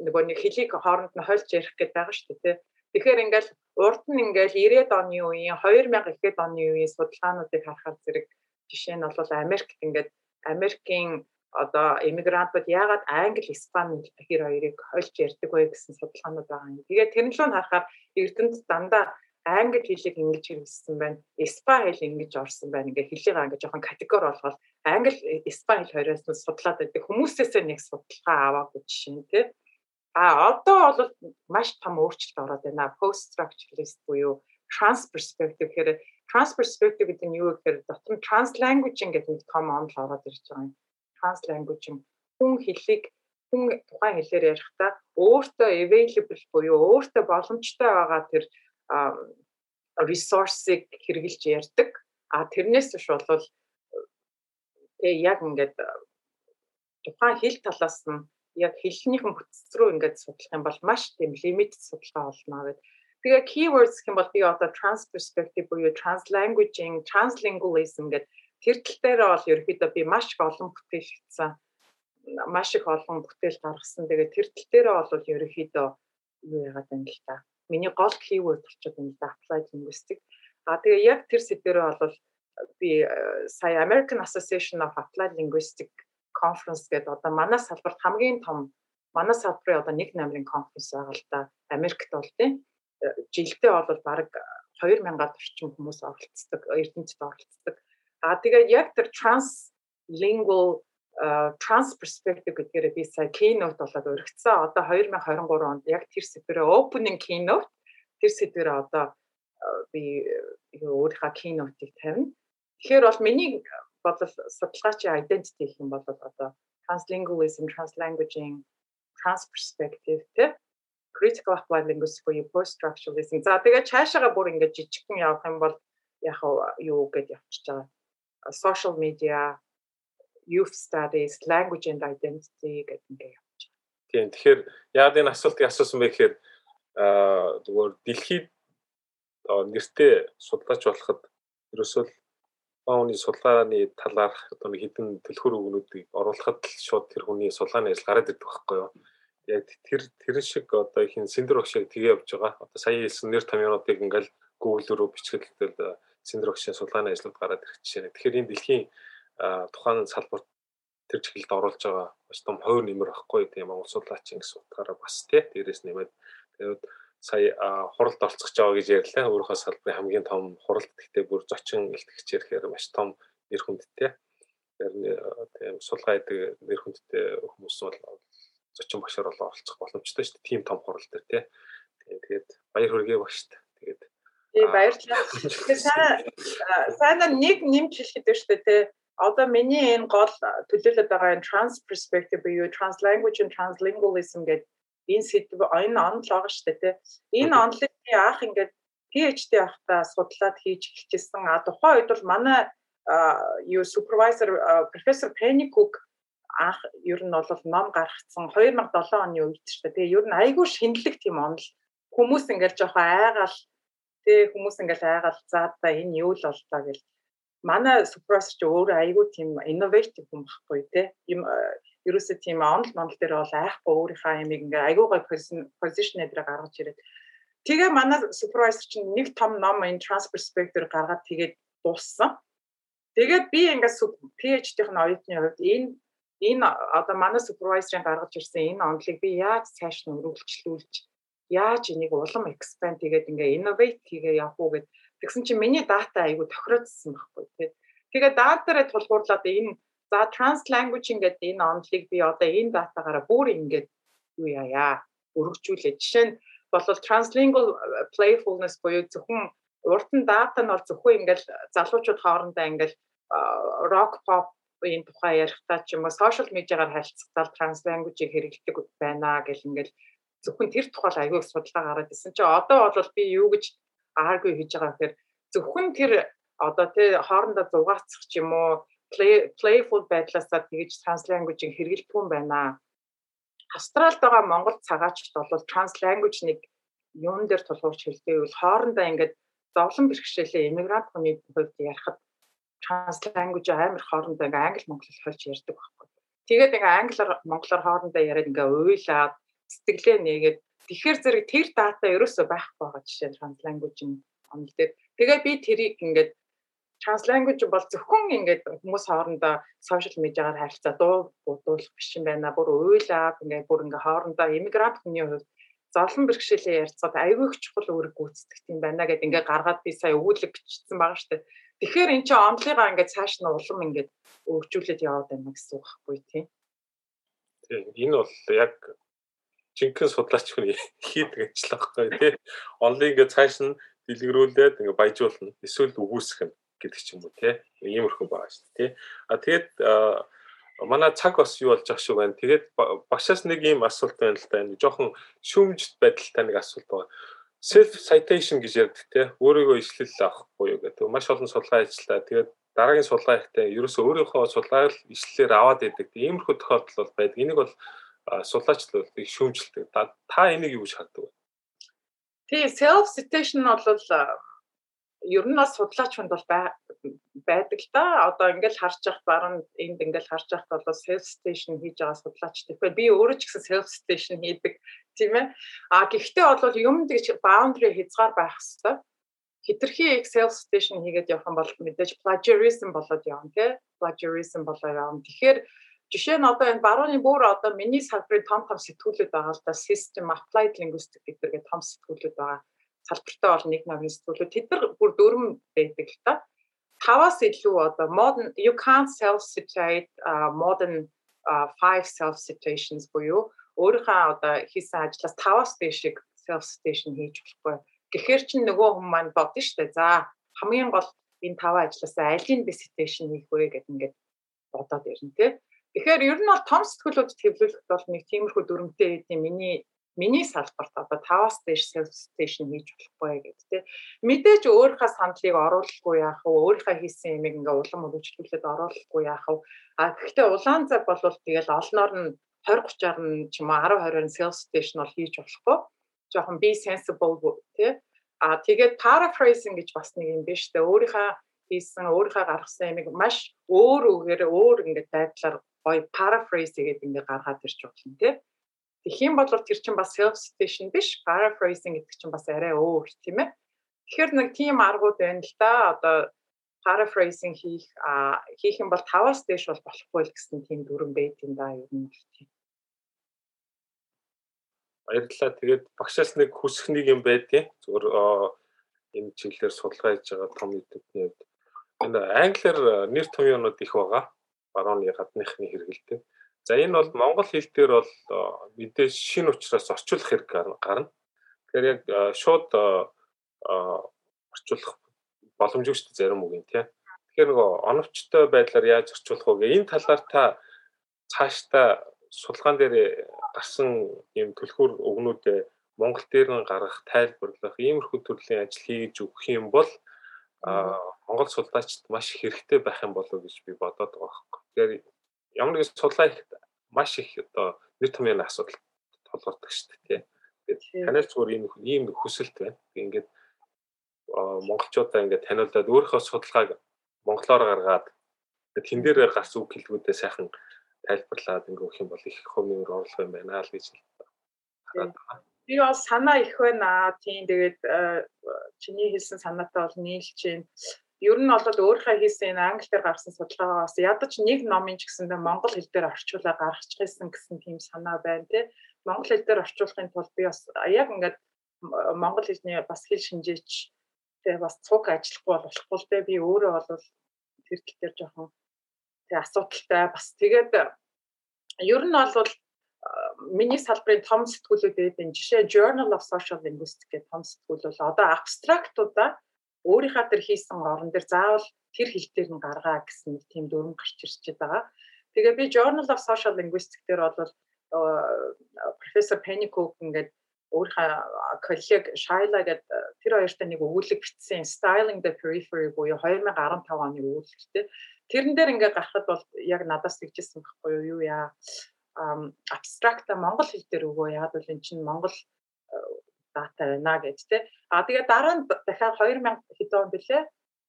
нөгөө нэг хэлийг хооронд нь хольж ярих гэдэг байгаа шүү дээ. Тэгэхээр ингээл урд нь ингээл 90-ад оны үеийн 2000 ихэд оны үеийн судалгаануудыг харахаар зэрэг жишээ нь бол Америкт ингээд Америкийн одоо иммигрантууд яагаад англи, испани хэр хоёрыг хольж ярьдаг вэ гэсэн судалгаанууд байгаа юм. Тэгээд тэрнлөө харахаар Эрдэнэт дандаа англи хэлийг ингэж хэрэгжсэн байна. Испа хэл ингэж орсон байна. Ингээ хэлийг ингээ жоохон категори болгоод англи, испа хэл хоёроос нь судлаад байдаг. Хүмүүсээсээ нэг судалгаа аваагүй жишээ нь тийм. А одоо бол маш том өөрчлөлт ороод байна. Post structuralist буюу trans perspective гэхээр trans perspective гэдэг нь юу гэхээр дотор нь trans language гэдэг нэг том онол ороод ирж байгаа юм trans language юм хүн хэллийг хүн тухайн хэлээр ярихдаа өөртөө available буюу өөртөө боломжтой байгаа тэр resource-ыг хэрэгжилж ярьдаг. А тэрнээс биш бол тэгээ яг ингээд тухайн хэл талаас нь яг хэлнийхэн бүтц рүү ингээд судлах юм бол маш тийм лимит судалгаа болно гэдэг. Тэгээ keywords гэх юм бол би одоо trans perspective буюу trans languaging, translingualism гэдэг тэр тал дээр бол ерөөхдөө би маш их олон бүтээл хийсэн маш их олон бүтээл гаргасан. Тэгээ тэр тал дээр бол ерөөхдөө юу яагаад байна л та. Миний гол keyword болчиход байна л да applied linguistics. А тэгээ яг тэр сэдвэрээ бол би э, сая American Association of Applied Linguistics conference гэдэг одоо манай салбарт хамгийн том манай салбарын одоо нэг намрын конференс байгаа л да. Америкт бол тийм э, жилдээ бол баг 2000-аад орчим хүмүүс оролцдог, эрдэмтэд оролцдог. А тэгээ яг тэр translingual trans perspective гэдгээр би сая keynote болоод өргөцсөн. Одоо 2023 онд яг тэр сэдвэрээ opening keynote тэр сэдвэрээ одоо би өөрийнхөө keynote-ийг тавина. Тэгэхээр бол миний бодол судалгаачийн identity гэх юм бол одоо translingualism, translanguaging, trans perspective тэ critical applied linguistics буюу post structuralism. За тэгээ цаашаага бүр ингэж жижигхэн явах юм бол яг юу гэж явчихж байгаа social media, youth studies, language and identity гэдэг ингээ явж байгаа. Тийм. Тэгэхээр яагаад энэ асуултыг асуусан бэ гэхээр аа зүгээр дэлхийд нэртэй судлаач болоход ерөөсөө бааны судалгааны талаарх одоо нэг хідэн төлхөр өгнүүдийг оруулахад л шууд тэр хүний судалгааны ажил гараад ирдэг байхгүй юу? Яг тэр тэр шиг одоо их синдер багшиг тгээ явж байгаа. Одоо сая хэлсэн нэр томьёонуудыг ингээл Google руу бичгэлтэл синдер багшийн судалгааны ажлууд гараад ирэх жишээ. Тэгэхээр энэ дэлхийн тухайн салбарт тэр чиглэлд оруулж байгаа бас том хойр нэмэр байхгүй тийм Монгол судлаачийн гэсэн утгаараа бас тий дээрээс нэмээд тэгээд сая хуралд орцох жаа гэж ярьлаа. Өөрийнхөө салбарын хамгийн том хуралд гэхдээ бүр зочин илтгэгч ярихаар маш том нэр хүндтэй. Тийм сулгаа идэг нэр хүндтэй хүмүүс бол зочин багшаар бол оролцох боломжтой шүү дээ. Тим том хурал дээр тий. Тэгээд баяр хүргэе багштай. Тэгээд Тий баярлалаа. Тэгэхээр сайн нэг нэмж хэлэхэд байна шүү дээ тий. Одоо миний энэ гол төлөөлөд байгаа энэ trans perspective буюу trans language and translingualism гэдэг энэ сэдв энэ онол байгаа шүү дээ тий. Энэ онолыг анх ингээд PhD авахтаа судлаад хийж эхэлчихсэн. А тухайн үед бол манай юу supervisor профессор Penny Cook анх ер нь бол ном гаргацсан 2007 оны үед ч тэгээ ер нь айгүй шинэлэг тийм онол хүмүүс ингээл жоохон айгаал Тэ хүмүүс ингээл айгаал заа та энэ юу л боллоо гэл. Манай супервайзер ч өөрөө айгүй тийм innovative хүн байхгүй те. Им ерөөсөө тийм онл мондол дээр бол айхгүй өөрийнхөө ямиг ингээ айгүй гой position дээр гаргаж ирээд. Тэгээ манай супервайзер чинь нэг том ном энэ spectrum гаргаад тэгээд дууссан. Тэгээд би ингээд PhD-ийн оюутны хувьд энэ энэ одоо манай супервайзерын гаргаж ирсэн энэ онолыг би яаж цааш нь өргөлжлүүлж яаж энийг улам expand хийгээд ингээ innovate хийгээ явах уу гэд тэгсэн чинь миний дата айгу тохиродсон байхгүй тий. Тэгээ датаараа тулгуурлаад энэ за trans language ингээд энэ онолыг би одоо энэ датагаараа бүр ингээд юу яа өргөжүүлээ. Жишээ нь бол translingual э, playfulness буюу зөвхөн урд нь дата нь бол зөвхөн ингээл залуучууд хоорондоо ингээл rock pop энэ тухай ярихдаа ч юм уу social медиагаар харилцагтаа trans language-ийг хэрэглэдэг байна гэл ингээл зөвхөн тэр тухайл аягүй судалгаа гараад ирсэн чи одоо бол би юу гэж аргу хийж байгаа гэхээр зөвхөн тэр одоо тий хоорондоо зугаацах ч юм уу playful байдлаасаа тэгж trans language-ийг хэрэгэлдэг юм байна. Австралид байгаа монгол цагаачд бол trans language-ыг юун дээр тулгуурч хэлдэг бол хоорондоо ингээд зовлон бэрхшээлээ иммигрант хүний хувьд ярихад trans-language амар хоорондоо ингээ англи монгол холж ярьдаг байхгүй. Тэгээд ингээ англиар монголоор хоорондоо яриад ингээ уйлаад сэтгэлээ нээгээд тэгэхээр зэрэг тэр дата ерөөсөө байхгүй байгаа жишээ trans-language нь онл дээр. Тэгээд би тэрийг ингээд trans-language бол зөвхөн ингээд хүмүүс хоорондоо social media-гаар харилцаа дуу бодуулах биш юм байна. Бүр уйлаад ингээ бүр ингээ хоорондоо иммигрант хүний хувьд зовлон бэрхшээлээ ярьцгаад айгүй их чухал үүрэг гүйцэтгэх юм байна гэдээ ингээ гаргаад би сая өгүүлэг бичсэн байгаа дээ. Тэгэхээр эн чинь онлыгаа ингээд цааш нь улам ингээд өргөжүүлээд яваад байна гэсэн үг байхгүй тийм. Тийм энэ бол яг жинхэнэ судлаач хүн хийдэг ажил байхгүй тий. Онлын ингээд цааш нь дэлгэрүүлээд ингээд баяжуулна. Эсвэл үгүйсэх нь гэдэг ч юм уу тий. Иймэрхүү байгаа шүү дээ тий. А тэгээд манай цаг бас юу болж байгаа шүү байна. Тэгээд багшаас нэг ийм асуулт байна л да. Энэ жоохон шүүмжт байдалтай нэг асуулт байгаа self citation гэж ярьдаг те өөрийгөө ишлэл авах буюу гэдэг маш олон судалгаа ажиллаа. Тэгээд дараагийн судалгаа ихтэй ерөөсөө өөрийнхөө судалгааг ишлэлээр аваад идэг. Иймэрхүү тохиолдол бол байдаг. Энийг бол их шүүмжилдэг. Та энийг юу гэж хардаг вэ? Тий, self citation бол ер нь бас судлаач хүнд бол байдаг л да. Одоо ингээл харж явах баруун энд ингээл харж явах бол self station хийж байгаа судлаач. Тэгэхээр би өөрөө ч гэсэн self station хийдэг тийм ээ. А гэхдээ бол юм гэж boundary хязгаар байх хэрэгтэй. Хитрхи self station хийгээд явах юм бол мэдээж plagiarism болоод явна тий. Plagiarism болоо явна. Тэгэхээр жишээ нь одоо энэ барууны бүр одоо миний салбарын том том сэтгүүлүүд байгаа л да system applied linguistics гэдэг том сэтгүүлүүд байгаа салбартай бол нэг намын сэтгүүлүүд тэд нар бүр дөрвөн байдаг л та. Таваас илүү одоо modern you can't self citate uh, modern uh, five self citations буюу өөрийнхөө одоо хийсэн ажлаас таваас дэшиг self citation хийж болохгүй. Гэхдээ чинь нөгөө хүмүүс маань бодно шүү дээ. За хамгийн гол энэ таван ажлаас алийг би citation хийх вэ гэдэг ингээд бодоод ирнэ тий. Тэгэхээр ер нь бол том сэтгүүлүүд төвлөрөхөд бол нэг тиймэрхүү дүрмтэй гэдэг миний миний салбарт одоо 5-аас дээш station хийж болохгүй гэдэг тийм. Мэдээж өөрийнхөө сандлыг оруулахгүй яах вэ? Өөрийнхөө хийсэн юмыг ингээ улам өргөжлүүлээд оруулахгүй яах вэ? А гэхдээ улаан цаг бол тэгэл олноор нь 20 30-аар нь ч юм уу 10 20-аар нь sales station бол хийж болохгүй. Жохон be sensible тийм. А тэгээд paraphrasing гэж бас нэг юм биш үү? Өөрийнхөө хийсэн өөрийнхөө гаргасан юмыг маш өөр үгээр өөр ингээд байдлаар гоё paraphrase гэдэг ингээд гаргаад ирж болно тийм Тэгэх юм бол тэр чинь бас self citation биш, paraphrasing гэдэг чинь бас арай өөр тийм ээ. Тэгэхээр нэг тийм аргууд байна л да. Одоо paraphrasing хийх хийх юм бол 5-аас дээш бол болохгүй л гэсэн тийм дүрэн байт юм да ер нь тийм. Баярлалаа. Тэгээд багшаас нэг хүсэх нэг юм байдیں۔ Зүгээр энэ чиглэлээр судалгаа хийж байгаа том хувьд энэ англиар нэр томьёонууд их байгаа. Барууны гадныхны хэрэгэлдэг. За энэ бол монгол хэл дээр бол мэдээж шин учраас орчуулах хэрэг гарна. Тэгэхээр яг шууд орчуулах боломжгүй шүү дээ зарим үг юм тий. Тэгэхээр нөгөө оновчтой байдлаар яаж орчуулах вэ? Энэ талаар та цаашдаа судалгаан дээр гарсан юм төлхөр өгнүүдээ Монгол дээр нь гаргах, тайлбарлах иймэрхүү төрлийн ажил хийж өгөх юм бол Монгол судлаачид маш хэрэгтэй байх юм болов уу гэж би бодоод байгаа хэрэг. Тэгэхээр ямар нэгэн судлаа их маш их одоо нэр томьёоны асуудал толгордог шүү дээ тийм. Танаас зүгээр ийм ийм хүсэлт байна. Ингээд монголчуудаа ингээд таниулаад өөрийнхөө судалгааг монголоор гаргаад тэн дээр гарсан үг хэлбүүдээ сайхан тайлбарлаад ингээд өгөх юм бол их хүмүүр орлого юм байна л гэж хараад байна. Би бол санаа их байна. Тийм тэгээд чиний хэлсэн санаатай бол нийлж байна ер нь бол өөрийнхөө хийсэн энэ англиар гарсан судалгаагаас ядаж нэг номын ч гэсэндээ монгол хэл дээр орчуулаад гаргачихсан гэсэн тийм санаа байна тий. Монгол хэл дээр орчуулахын тулд би бас яг ингээд монгол хэлний бас хэл шинжээч тий бас цуг ажиллахгүй болохгүй л дээ би өөрөө бол тэр тал дээр жоохон тий асуудалтай бас тэгээд ер нь бол миний салбарын том сэтгүүлүүд байдаг жишээ Journal of Social Linguistics гэх том сэтгүүл бол одоо абстрактуудаа өөрийнхөө тэр хийсэн орон дээр заавал тэр хэл дээр нь гаргаа гэсэн нэг тийм дүрм гарч ирчихэд байгаа. Тэгээ би Journal of Social Linguistics дээр бол профессор Penny Cook ингээд өөрийнхөө коллег Shaila гэдэг тэр хоёртой нэг өгүүлэг бичсэн Styling the Periphery буюу 2015 оны өгүүлэгтэй. Тэрэн дээр ингээд гарахад бол яг надаас тэгжсэн байхгүй юу яа абстракта монгол хэл дээр өгөө яад бол эн чинь монгол дата байна гэж тэ. А тэгээ дараа нь дахиад 2000 хэд он бэлээ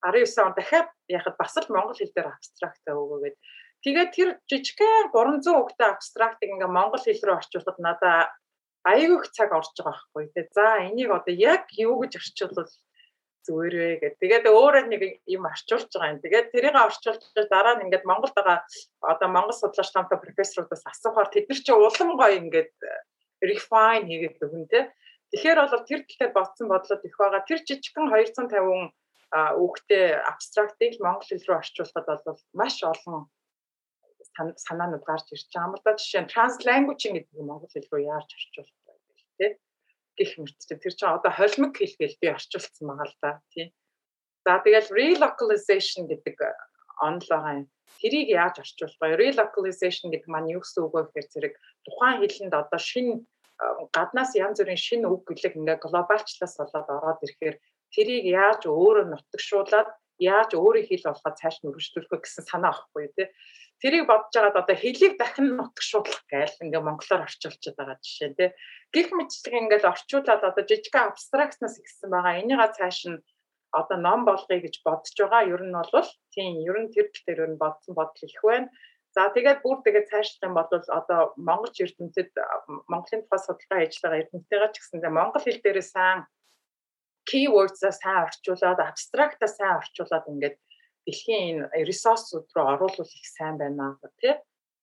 19 он дахиад яхад бас л монгол хэл дээр абстракт өгөөгээд тэгээд тэр жижигхэн 300 өгтэй абстрактыг ингээ монгол хэл рүү орчуулахад надаа айгүй их цаг орж байгаа байхгүй тий. За энийг одоо яг юу гэж орчуулвал зүгээр вэ гэдэг. Тэгээд өөрөө нэг юм орчуулж байгаа юм. Тэгээд тэрийг орчуулж дараа нь ингээд Монголд байгаа одоо Монгол судлаач тамтай профессорудаас асуухаар тэд нар чи улам гоё ингээд refine хийгээд өгөн тий. Тэгэхээр бол тэр тал дээр бодсон бодлоод их байгаа. Тэр жижигхэн 250 үгтэй абстрактыг монгол хэл рүү орчуулахад бол маш олон санаанууд гарч ирж байгаа да. Жишээ нь translanguaging гэдэг нь монгол хэл рүү яаж орчуулах вэ гэх тээ. Гэх мэтчээ тэр чинь одоо холимог хэл гээл би орчуулсан байгаа л да тий. За тэгэл relocalization гэдэг онл байгаа юм. Тэрийг яаж орчуулах вэ? Relocalization гэдэг маань юу гэсэн үг вэ гэхээр зэрэг тухайн хэлэнд одоо шинэ гаднаас янз бүрийн шинэ үг гэлэг ингээ глобалчлаас болоод ороод ирэхээр тэрийг яаж өөрөө нутагшуулаад яаж өөрийн хэл болгоод цааш нь өргөжлүүлэх гэсэн санаа авахгүй тий. Тэрийг бодож байгаад одоо хэлийг дахин нутагшуулах гээл ингээ монголоор орчуулчихад байгаа жишээ тий. Гэх мэтлэг ингээл орчуулад одоо жижиг абстрактнаас ихсэн байгаа. Энийгээ цааш нь одоо ном болгоё гэж бодож байгаа. Ер нь бол тийм ер нь тэр дээр ер нь бодсон бодол их байна. За тэгээд бүр тэгээд цаашлах юм бол одоо монгол эрдэмтэд Монголын тухай судалгаа хийж байгаа эрдэмтэйгээ ч гэсэндээ монгол хэл дээрээ сайн keywords-а сайн орчуулад абстрактаа сайн орчуулад ингээд дэлхийн энэ ресурсууд руу оруулах их сайн байна тий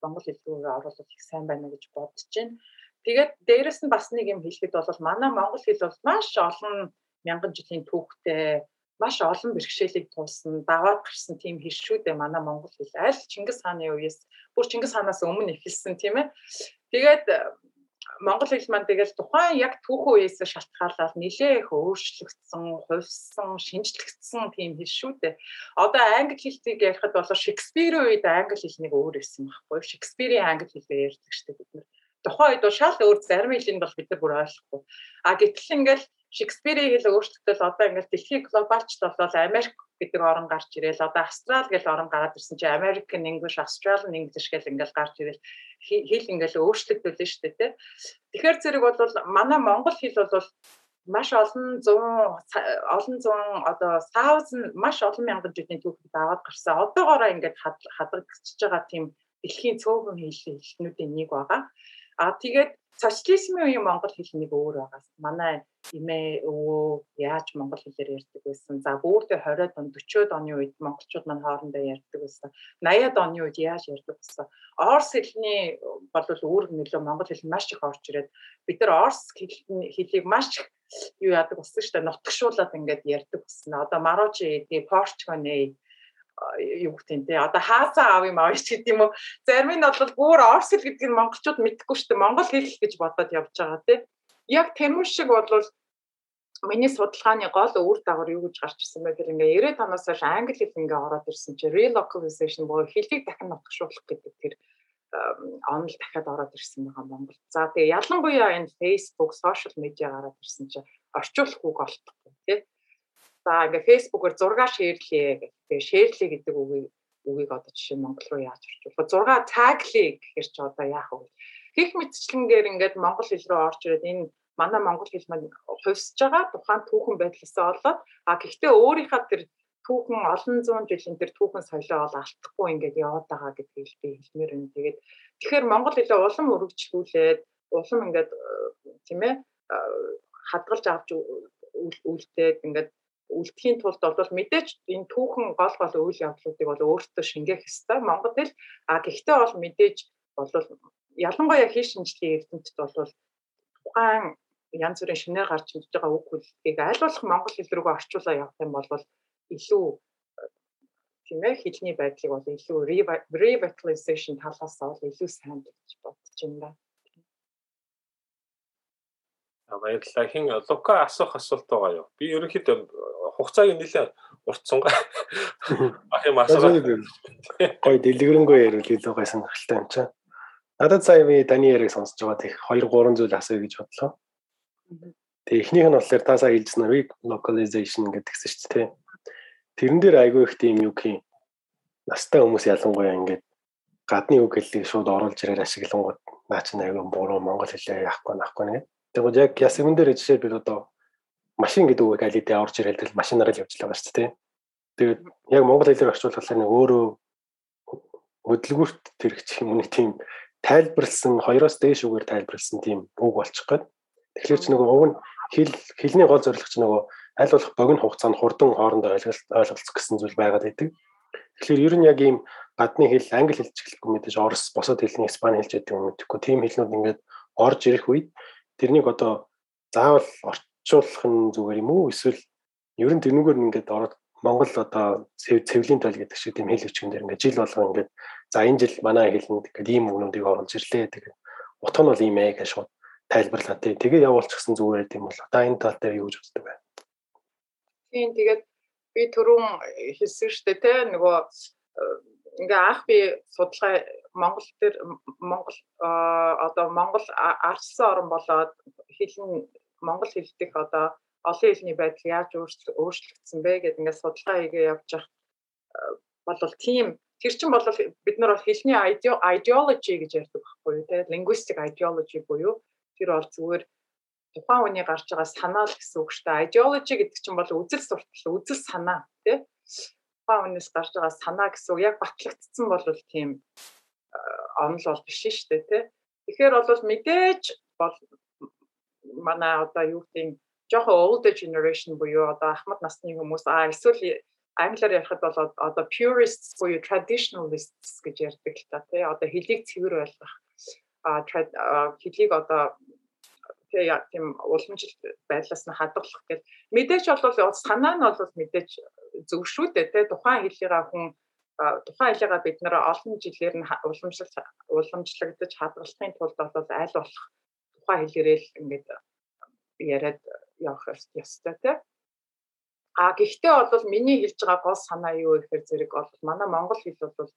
Монгол хэл рүү оруулах их сайн байна гэж бодож байна. Тэгээд дээрэс нь бас нэг юм хэлэхэд бол манай монгол хэл бол маш олон мянган жилийн түүхтэй маш олон бэрхшээлийг туулсан даваад гарсан тийм хэл шүү дээ манай монгол хэл аль Чингис хааны үеэс бүр Чингис хаанаас өмнө эхэлсэн тийм ээ. Тэгээд Монгол хэл маань тэгэл тухайн яг түүхэн үеэс шалтгаалаад нэлээх өөрчлөгдсөн, хувьсан, шинжлэгдсэн тийм хэл шүү дээ. Одоо англи хэлийг ярихад бол Шекспирийн үед англи хэл нэг өөр байсан байхгүй. Шекспирийн англи хэлээр ярьдаг шүү дээ бид нар. Тухайн үед бол шал өөр зарим хэлийг бол бид нар бүр ойлгохгүй. А гэтэл ингээл Шекспирийн хэл өөрчлөгдөл одоо ингээл дэлхийн глобалч болол Америк гэдэг орон гарч ирээл одоо Австрал гэж орон гараад ирсэн чи American English, Australian English гэл ингээл гарч ирээл хэл ингээл өөрчлөгдөлөө шүү дээ тий. Тэгэхээр зэрэг бол манай монгол хэл бол маш олон зуун олон зуун одоо thousand маш олон мянган жилийн түүхийг даваад гарсан. Одоогоороо ингээд хадагдчихж байгаа тийм дэлхийн цөөхөн хэл хэлнүүдийн нэг байгаа. А тэгээд социализмын үеийн монгол хэл нэг өөр байгаас. Манай эмээ өвөө яаж монгол хэлээр ярьдаг байсан. За бүрдээ 20-од он 40-од оны үед монголчууд маань хоорондоо ярьдаг байсан. 80-од оны үед яаж ярьдаг байсан. Орос хэлний бол өөр нөлөө монгол хэл маш их орж ирээд бид нар орос хэлийг маш их юу яадаг болсон шүү дээ. Нутгшуулаад ингээд ярьдаг болсон. Одоо марочи эдний порчгоны юу гэх юм те одоо хаасаа аав юм аавч гэдэг юм уу зарим нь бол бүр орс хэл гэдгийг монголчууд мэдэхгүй шүү дээ монгол хэл гэж бодоод явж байгаа те яг тэрмүү шиг бол миний судалгааны гол үр дагавар юу гэж гарч ирсэн бэ гэхээр ингээ 90 оноос хойш англи хэл ингээ ороод ирсэн чи relocalization буюу хэлийг дахин нутгшуулах гэдэг тэр онол дахиад ороод ирсэн байгаа Монгол. За тэгээ ялангуяа энэ Facebook, social media гараад ирсэн чи орчуулах үг олдохгүй тий. За ингээ фэйсбүүкээр зураг шеэрлээ гэх. Тэгээ шеэрлээ гэдэг үгийг үгийг одоо жишээ нь монгол руу яаж орчуулах? Зураг таглие гэхэр чи одоо яах вэ? Хих мэдчлэнгээр ингээд монгол хэл рүү орж ирээд энэ манай монгол хэл маань хувьсж байгаа тухайн түүхэн байдлаасаа болоод а гэхдээ өөрийнхөө тэр түүхэн олон зуун жилийн тэр түүхэн соёлоо бол алдахгүй ингээд яваад байгаа гэдгийг би хэлмээр байна. Тэгээд тэгэхээр монгол хэлээ улам өргөжлүүлээд улам ингээд тийм ээ хадгалж авч үлдээд ингээд үлдэхийн тулд бол мэдээж энэ түүхэн гол гол үйл явдлуудыг бол өөртөө шингээх ёстой. Монгол хэл а гэхдээ бол мэдээж бол ялангуяа хэл шинжилгээ эрдэмтэд бол тухайн янз бүрийн шинээр гарч ирж байгаа үг хэллэгийг аль болох монгол хэл рүүгээ орчуулаа явах юм бол илүү тийм ээ хэлний байдлыг бол илүү revitalization талаас нь илүү сайн гэж бодож байна. Баярлалаа. Хин Лука асуух асуулт байгаа юу? Би ерөнхийдөө хугацааг нэлээд уртсангаа. Ах юм асуугаад. Гой дэлгэрэнгүй ярил илүү гой сонирхолтой юм чаа. Надад сая би таны яриг сонсож байгаа тех 2 3 зүйл асууя гэж бодлоо. Тэгээ эхнийх нь болохоор та сая хэлсэн weak localization гэдгсэн шүү дээ. Тэрэн дээр айгүй их тийм юу гэх юм. Настай хүмүүс ялангуяа ингээд гадны үг хэллийг шууд оруулж ирээр ашиглангууд наа чинь айгүй буруу монгол хэлээ яахгүй наахгүй нэг. Тэгвэл яг ясгэн дээр жишээ бид одоо машин гэдэг аль хэдийн орж ирэл тэгэл машинаар л явж байгаа шүү дээ. Тэгээд яг монгол хэлээр орчуулахлаа нэг өөрөө хөдөлгүүрт тэрэгч юм нэг тийм тайлбарлсан хоёроос дээш үгээр тайлбарлсан тийм үг болчих гээд. Тэгэхээр ч нөгөө уг нь хэл хэлний гол зорилго ч нөгөө аль болох богино хугацаанд хурдан хоорондоо ойлголцох гэсэн зүйл байгаад байдаг. Тэгэхээр ер нь яг ийм гадны хэл англи хэлж эхлэхгүй мэдээж орос босоод хэлний испани хэлж байдаг юм мэдхгүй тийм хэлнүүд ингээд орж ирэх үед тэрнийг одоо заавал орчуулах нь зүгээр юм уу эсвэл ер нь тэрнүүгээр ингээд ороод Монгол одоо цэвлийн тал гэдэг шиг тийм хэл хүчгэн дээр ингээд жил болгоо ингээд за энэ жил манай хэлэнд ингээд ийм өгнүүдийг оруулж ирлээ тэгээ утга нь бол ийм ээ гэж шууд тайлбарлаа тий. Тэгээ явуулчихсан зүгээр тийм бол одоо энэ тал дээр юу гэж боддог вэ? Тийм тэгээд би түрүүн хэлсэн шүү дээ тий нөгөө ингээ анх би судалгаа Монгол төр Монгол одоо Монгол арчсан орн болоод хэлэн Монгол хэл дэх одоо олон хэлний байдал яаж өөрчлөгдсөн бэ гэдэг ингээд судалгаа хийгээ явж явах болвол тийм. Тэр чинь бол бид нар бол хэлний ideology гэж ярьдаг байхгүй юу те linguistic ideology буюу. Тэр бол зүгээр тухайн хүний гарч байгаа санаа л гэсэн үг шүү дээ. Ideology гэдэг чинь бол үзэл суртал үзэл санаа те тухайн хүнээс гарч байгаа санаа гэсэн үг. Яг батлагдсан бол тийм онол бол биш шүү дээ те тэгэхээр бол мэдээж бол манай одоо юу гэдэг жоохон older generation буюу одоо ахмад насны хүмүүс а эсвэл англиар ярихад бол одоо purists буюу traditionalists гэж ярьдаг л та тий одоо хэлийг цэвэр ойлгох а хэлийг одоо тийм уламжлалт байдлаас нь хадгалах гэл мэдээч бол санаа нь бол мэдээч зөв шүү дээ тий тухайн хэллийгээ хүн тухайн хэллийгээ бид нэр олон жилээр нь уламжлалт уламжлагдаж хадгалахын тулд бол аль болох тухайн хэлээрээ л ингээд яриад явах ёстой тий. А гэхдээ бол миний хэлж байгаа гол санаа юу гэхээр зэрэг бол манай монгол хэл бол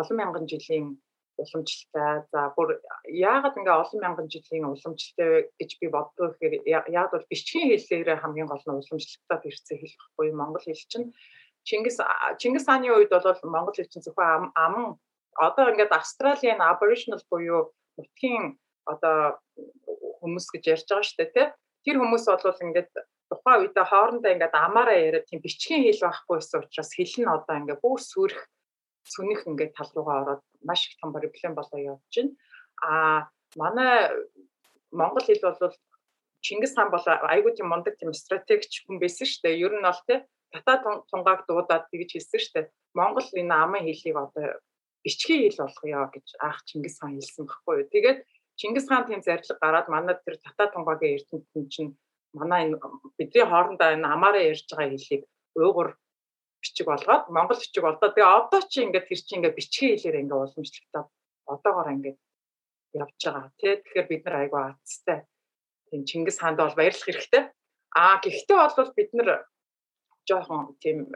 олон мянган жилийн уламжлалтай. За бүр яагаад ингээ олон мянган жилийн уламжлалтай гэж би боддог гэхээр яагаад бол бичгийн хэллээрээ хамгийн гол нь уламжлалтай ирсэн хэл байхгүй монгол хэл чинь Чингис Чингис хааны үед бол монгол хэл чинь зөвхөн аман одоо ингээд Австралийн Aboriginal буюу нутгийн одоо хүмүүс гэж ярьж байгаа шүү дээ тий. Тэр хүмүүс бол ингээд тухайн үедээ хоорондоо ингээд амаараа яриад тийм бичгийн хэл байхгүй байсан учраас хэл нь одоо ингээд бүр сүрэх сүнэх ингээд тал руугаа ороод маш их том проблем болоо явж байна. А манай монгол хэл бол Чингис хаан бол айгүй тийм мундаг тийм стратегч хүн байсан шүү дээ. Ер нь бол тий татаа тунгааг дуудаад тэгж хэлсэн дээ. Монгол энэ амын хэлийг одоо бичгийн хэл болгоё гэж аах Чингис хаан хэлсэн баггүй юу. Тэгээд Чингис хаан тийм зарлиг гараад манай тэр татаа тунгагийн эрдэмтэн чинь манай энэ бидний хоорондоо энэ амаараа ярьж байгаа хэлийг уугур бичиг болгоод монгол бичиг болдоо. Тэгээ одоо чи ингээд тэр чинь ингээд бичгийн хэлээр ингээд уламжлалтаа одоогоор ингээд явж байгаа. Тэ тэгэхээр бид нар айгүй аацтай. Тийм Чингис хаанд бол баярлах хэрэгтэй. Аа гэхдээ бол бид нар жоохон тийм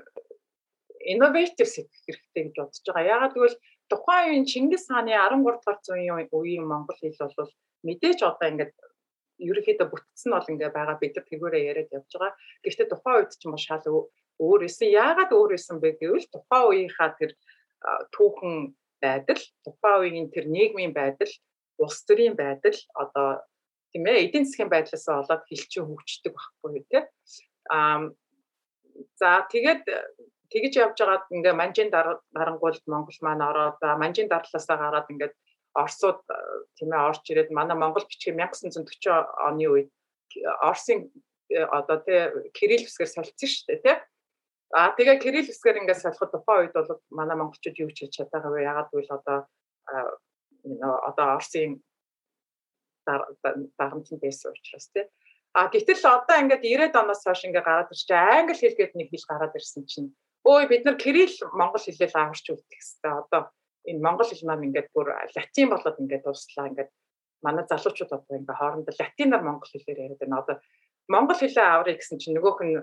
innovative сэтгэх хэрэгтэй гэж бодож байгаа. Яагаад гэвэл тухайн үеийн Чингис хааны 13 дугаар зууны үеийн монгол хэл бол мэдээж одоо ингээд ерөнхийдөө бүтцэн бол ингээ байгаа бид нар тэргээрээ яриад явж байгаа. Гэхдээ тухайн үед ч юм уу шал өөр исэн. Яагаад өөр исэн бэ гэвэл тухайн үеийнхаа тэр түүхэн байдал, тухайн үеийн тэр нийгмийн байдал, улс төрийн байдал одоо тийм ээ эдийн засгийн байдлаас болоод хилчин хөгждөг байхгүй тий. Аа за тэгээд тэгж явж байгаад ингээ манжийн дарангуульд Монгол маань ороод манжийн дарлаасаа гараад ингээд Оросууд тийм ээ орж ирээд манай Монгол бичгийн 1940 оны үед Оросын э, одоо тий Кирилл хэсгээр солилцсон шүү дээ тий. А тэгээ Кирилл хэсгээр ингээд солиход тухайн үед бол манай монголчууд юу ч хийж чадаагүй вэ? Ягаад гэвэл одоо одоо Оросын дарамтнд байсан учраас тий. А гэтэл одоо ингээд 90-ад оноос хойш ингээд гараад ирж англи хэл гэдэг нэг хэл гараад ирсэн чинь өө бид нар кирилл монгол хэлээр аварч үлдэх хэвээр одоо энэ монгол хэл маань ингээд бүр латин болоод ингээд дуслаа ингээд манай залуучууд одоо ингээд хоорондоо латинаар монгол хэлээр яриад байна. Одоо монгол хэлээ аврыг гэсэн чинь нөгөөх нь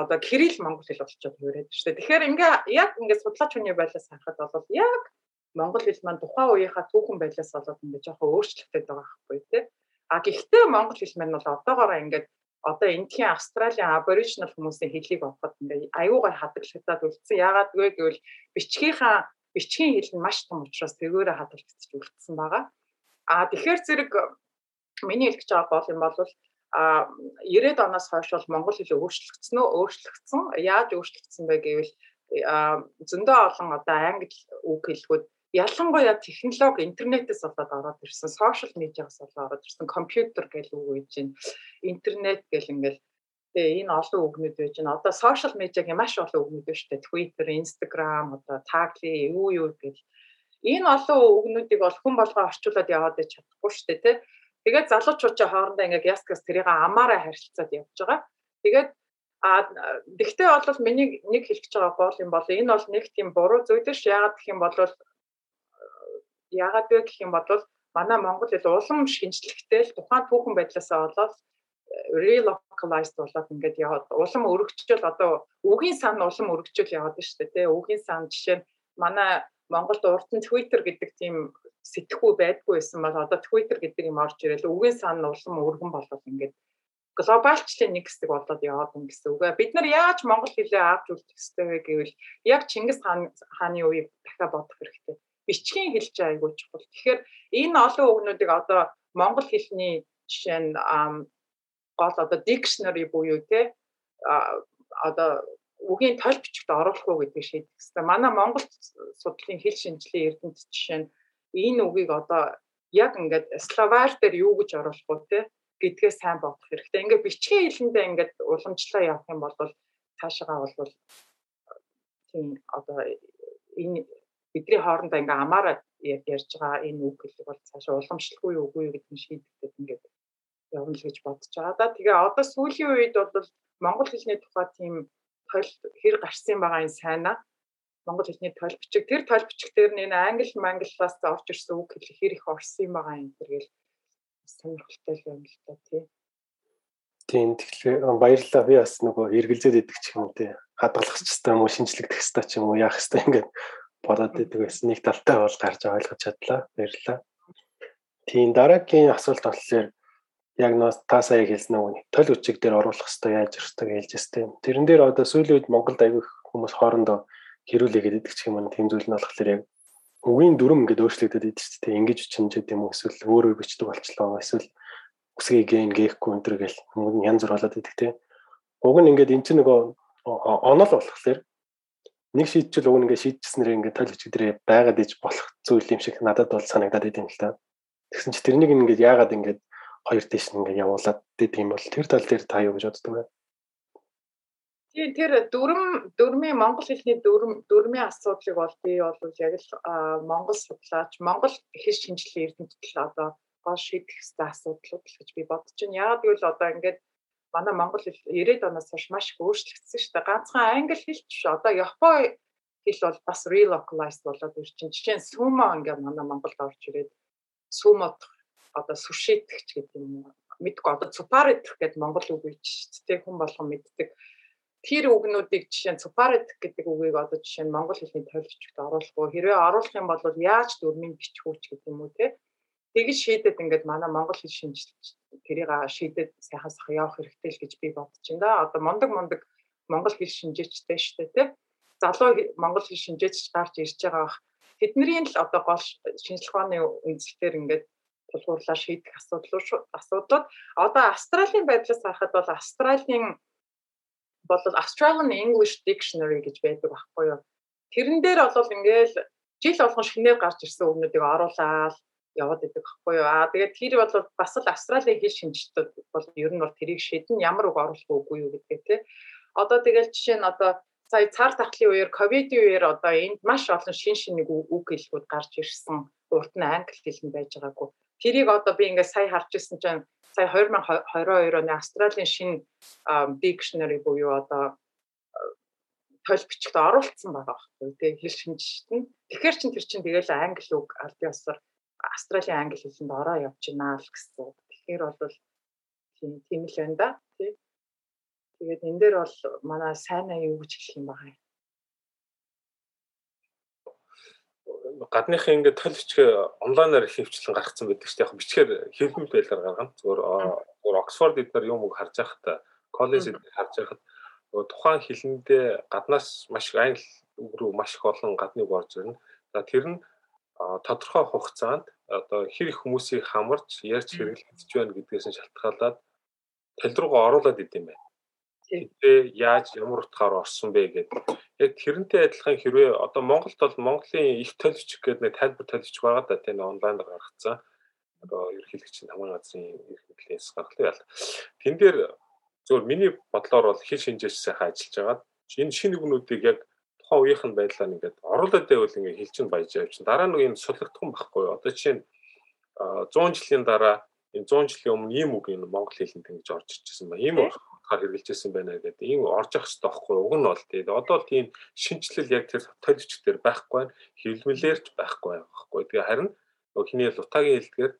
одоо кирилл монгол хэл болчиход яриад шүү дээ. Тэгэхээр ингээ яг ингээд судлаач хүний байлаас харахад бол яг монгол хэл маань тухайн үеийнхаа түүхэн байлаас болоод ингээд жоохон өөрчлөгдөд байгаа байхгүй тий. А гэхдээ монгол хэл маань бол одоогоороо ингээд одоо эндхийн Австралийн аборигенал хүмүүсийн хэлийг бодоход ингээ аюугай хадгалагдаад үлдсэн. Яагаад вэ гэвэл бичгийнхаа бичгийн хэл нь маш том учраас тэргээрээ хадгалагдчих үлдсэн байгаа. А тэгэхээр зэрэг миний хэлж байгаа бол юм бол а 90-ад оноос хойш бол монгол хэл өөрчлөгдсөн үү өөрчлөгдсөн яаж өөрчлөгдсөн бэ гэвэл зөндөө олон одоо англи үг хэлгүүд ялангуяа технологи интернетээс болоод ороод ирсэн сошиал медиагаас болоод ороод ирсэн компьютер гэл үг үйж байна интернет гэл ингээл Тэгээ энэ олон үгнүүд байж байна. Одоо сошиал медиагийн маш олон үгнүүд байна шүү дээ. Twitter, Instagram, одоо Tagli, юу юу гэл. Энэ олон үгнүүдийг бол хүн болгоо орчуулад яваад байж чадахгүй шүү дээ, тий. Тэгээд залуучуудаа хоорондоо ингээд яскас тэрийг амаараа харилцаад явж байгаа. Тэгээд а тэгтээ бол миний нэг хэлж байгаа гол юм бол энэ бол нэг тийм буруу зүйл ш. Яагаад гэх юм бол яагаад вэ гэх юм бол манай Монгол хэл улам шинжлэхтэй л тухайн түүхэн байдлаасаа болоод relocalized болоод ингээд яваад улам өргөжчөл одоо үгийн сан улам өргөжчөл яваад байна шүү дээ үгийн сан жишээ нь манай Монголд урд нь Twitter гэдэг тийм сэтгхүү байдгүй байсан бол одоо Twitter гэдэг юм орж ирэл үгийн сан улам өргөн болоод ингээд глобалчлалын нэг хэсэг болоод яваад байна гэсэн үг. Бид нар яаж монгол хэлээ авч үлдэх ёстой вэ гэвэл яг Чингис хаан хааны үеийг дахиад бодох хэрэгтэй. Бичгийн хэлж айгуу чухал. Тэгэхээр энэ олон үгнүүдийг одоо монгол хэлний жишээ нь гол одоо dictionary буюу те одоо үгийн тойл бичигт оруулах уу гэдэг шийдэх хэрэгтэй. Манай Монгол судлалын хэл шинжилгээ эрдэнэт жишээ нь энэ үгийг одоо яг ингээд словар дээр юу гэж оруулах уу те гэдгээ сайн бодох хэрэгтэй. Ингээд бичгийн хэлэндээ ингээд уламжлаа явах юм бол цаашаа бол тийм одоо энэ бидний хоорондоо ингээ амаараа ярьж байгаа энэ үг хэлэг бол цаашаа уламжлахгүй юу үгүй юу гэдэг нь шийдэгдээд ингээд явна л гэж бодож байгаа да. Тэгээ одоо сүүлийн үед бол монгол хэлний тухай тийм тойл хэр гарсан байгаа энэ сайнаа монгол хэлний тойл бичиг тэр тойл бичигтэр нь энэ англи манглаас орж ирсэн үг хэлэх хэр их орсон байгаа юм тэргээл сонирхолтой юм л да тий. Тийм тэгэхээр баярлалаа би бас нөгөө эргэлзээд идэх ч юм уу тий хадгалах гэсэн юм уу шинжлэхдэх хэвээр ч юм уу яах хэвээр ингээд бодоод идэг байсан нэг талтай бол гарч ойлгож чадлаа баярлалаа. Тийм дараагийн асуулт болохоор яг нөө та сая хэлсэн нэг тол үчиг дээр оруулах хэрэгтэй яаж гэж хэлж өстэй. Тэрэн дээр одоо сүүлийн үед Монголд аягүй хүмүүс хоорондоо хэрүүлээгээд идэх юм тийм зүйл нь болохоор яг үгийн дүрм ингээд өөрчлөгдөд идэв шүү дээ. Ингэж чинжээд юм уу эсвэл өөрөө бичдэг болчлоо эсвэл үсгийг гэн гээхгүй өнтер гэл хүмүүс янз бүр болоод идэх тийм. Уг нь ингээд эн чинь нөгөө онол болохоор нэг шийдчихэл уг нь ингээд шийдчихснээр ингээд тол үчиг дээр байгаад иж болох зүйл юм шиг надад бол санагдаад идэв юм л та. Тэгсэн чи тэрнийг ингээд яагаад ингээд хоёр дэш нь ингээ явуулаад тийм бол тэр тал дээр та юу гэж боддог вэ? Тийм тэр дүрм дүрмийн монгол хэлний дүрм дүрмийн асуудлыг бол би бол яг л монгол судлаач монгол хэл шинжилгээ эрдэмтэд одоо гол шийдэх хэвээр асуудлууд л гэж би бодож байна. Яагаад гэвэл одоо ингээд манай монгол хэл 90-ад оноос хойш маш их өөрчлөгдсөн шүү дээ. Ганцхан англи хэл биш. Одоо япон хэл бол бас relocalized болоод ирчин. Жишээ нь сумо ингээд манай монголд орж ирээд сумод одоо сүшээтгэж гэдэг юм мэдгүй. Одоо цупарит гэдэг монгол үг биш тэ хүн болгон мэддэг. Тэр үгнүүдийг жишээ нь цупарит гэдэг үгийг одоо жишээ нь монгол хэлний тайлбарчд оруулах уу хэрвээ оруулах юм бол яаж дөрмийн бичих үү гэдэг юм уу те тэгж шийдэд ингээд манай монгол хэл шинжилж тэрийг шийдэд сайхан сах явах хэрэгтэй л гэж би бодож байна одоо мондөг мондөг монгол хэл шинжээчтэй шүү дээ те залуу монгол хэл шинжээч гарч ирж байгаа бах. Тэдний л одоо гол шинжилх ухааны үндэслэлээр ингээд тулгуурлаа шийдэх асуудал асуудлууд. Одоо Австралийн байдлаас харахад бол Австралийн бол Australian English Dictionary гэж байдаг байхгүй юу. Тэрэн дээр бол ингээл жил болгон шинээр гарч ирсэн үгнүүдийг оруулаад яваад идэг байхгүй юу. Аа тэгээд тэр бол бас л Австралийн хэл шинжтүүд бол ер нь бол тэрийг шийдэн ямар үг оруулах үгүй юу гэдгээ тий. Одоо тэгэл жишээ нь одоо сая цар тахлын үеэр ковидын үеэр одоо энд маш олон шин шин нэг үг хэлбүүд гарч ирсэн. Урд нь англи хэл нь байж байгаагүй. Тэрийг одоо би ингээд сая харж ирсэн чинь сая 2022 оны Австралийн шинэ dictionary буюу одоо тойл бичигт оруулсан байгаа байхгүй тий хэл шинжит нь. Тэгэхээр чин тэр чин тэгэл англи үг албан ёсоор Австралийн англи хэлэнд ороо явж байна л гэсэн. Тэгэхээр бол тийм тийм л байна да тий. Тэгээд энэ дээр бол манай сайнаа юу гэж хэлэх юм байгаа юм. гадныхын ингээд тол бичгээ онлайнаар хөвчлэн гаргацсан байдаг шүү дээ. Яг бичгээр хэвлэмт байлаар гаргана. Зүгээр зүгээр Оксфорд эдгээр юм уу харж байхад коллеж эдгээр харж байхад тухайн хэлэндээ гаднаас маш англи үг рүү маш их олон гадны үг орж ирнэ. За тэр нь тодорхой хугацаанд одоо хэр их хүмүүсийг хамарч ярьж хэрэглэж байна гэдгээс нь шалтгаалаад тал руугаа оруулаад идэм байна. Тэгээ яаж ямар утгаар орсон бэ гэдэг. Яг тэрнтэй адилхан хэрвээ одоо Монголд бол Монголын их төлөвч гэдэг нэг тайлбар төлөвч байгаа да тийм онлайн гаргацсан. Одоо ерөнхийлөгчийн тамгын газрын эрх мэдлээс гаргалаа ял. Тэн дээр зөвөр миний бодлоор бол хэл шинжээч сайхан ажиллаж байгаа. Энэ шинэ үгнүүдийг яг тухайн үеийнх нь байдлаар ингээд оруулаад байвал ингээд хэлчин баяж чинь дараа нэг юм суллагдах юм байхгүй юу. Одоо жишээ нь 100 жилийн дараа энэ 100 жилийн өмнө ийм үг энэ монгол хэлэнд ингэж орж ирчихсэн ба ийм утгаар хэрэгжилжсэн байна гэдэг. Ийм орж явах хэрэгтэй байхгүй. Уг нь бол тийм. Одоо л тийм шинжилэл яг тэр тойлч дээр байхгүй байна. Хэвлэмлээрч байхгүй байхгүй. Тэгээ харин нөгөө хиний лутагийн хэлдгээр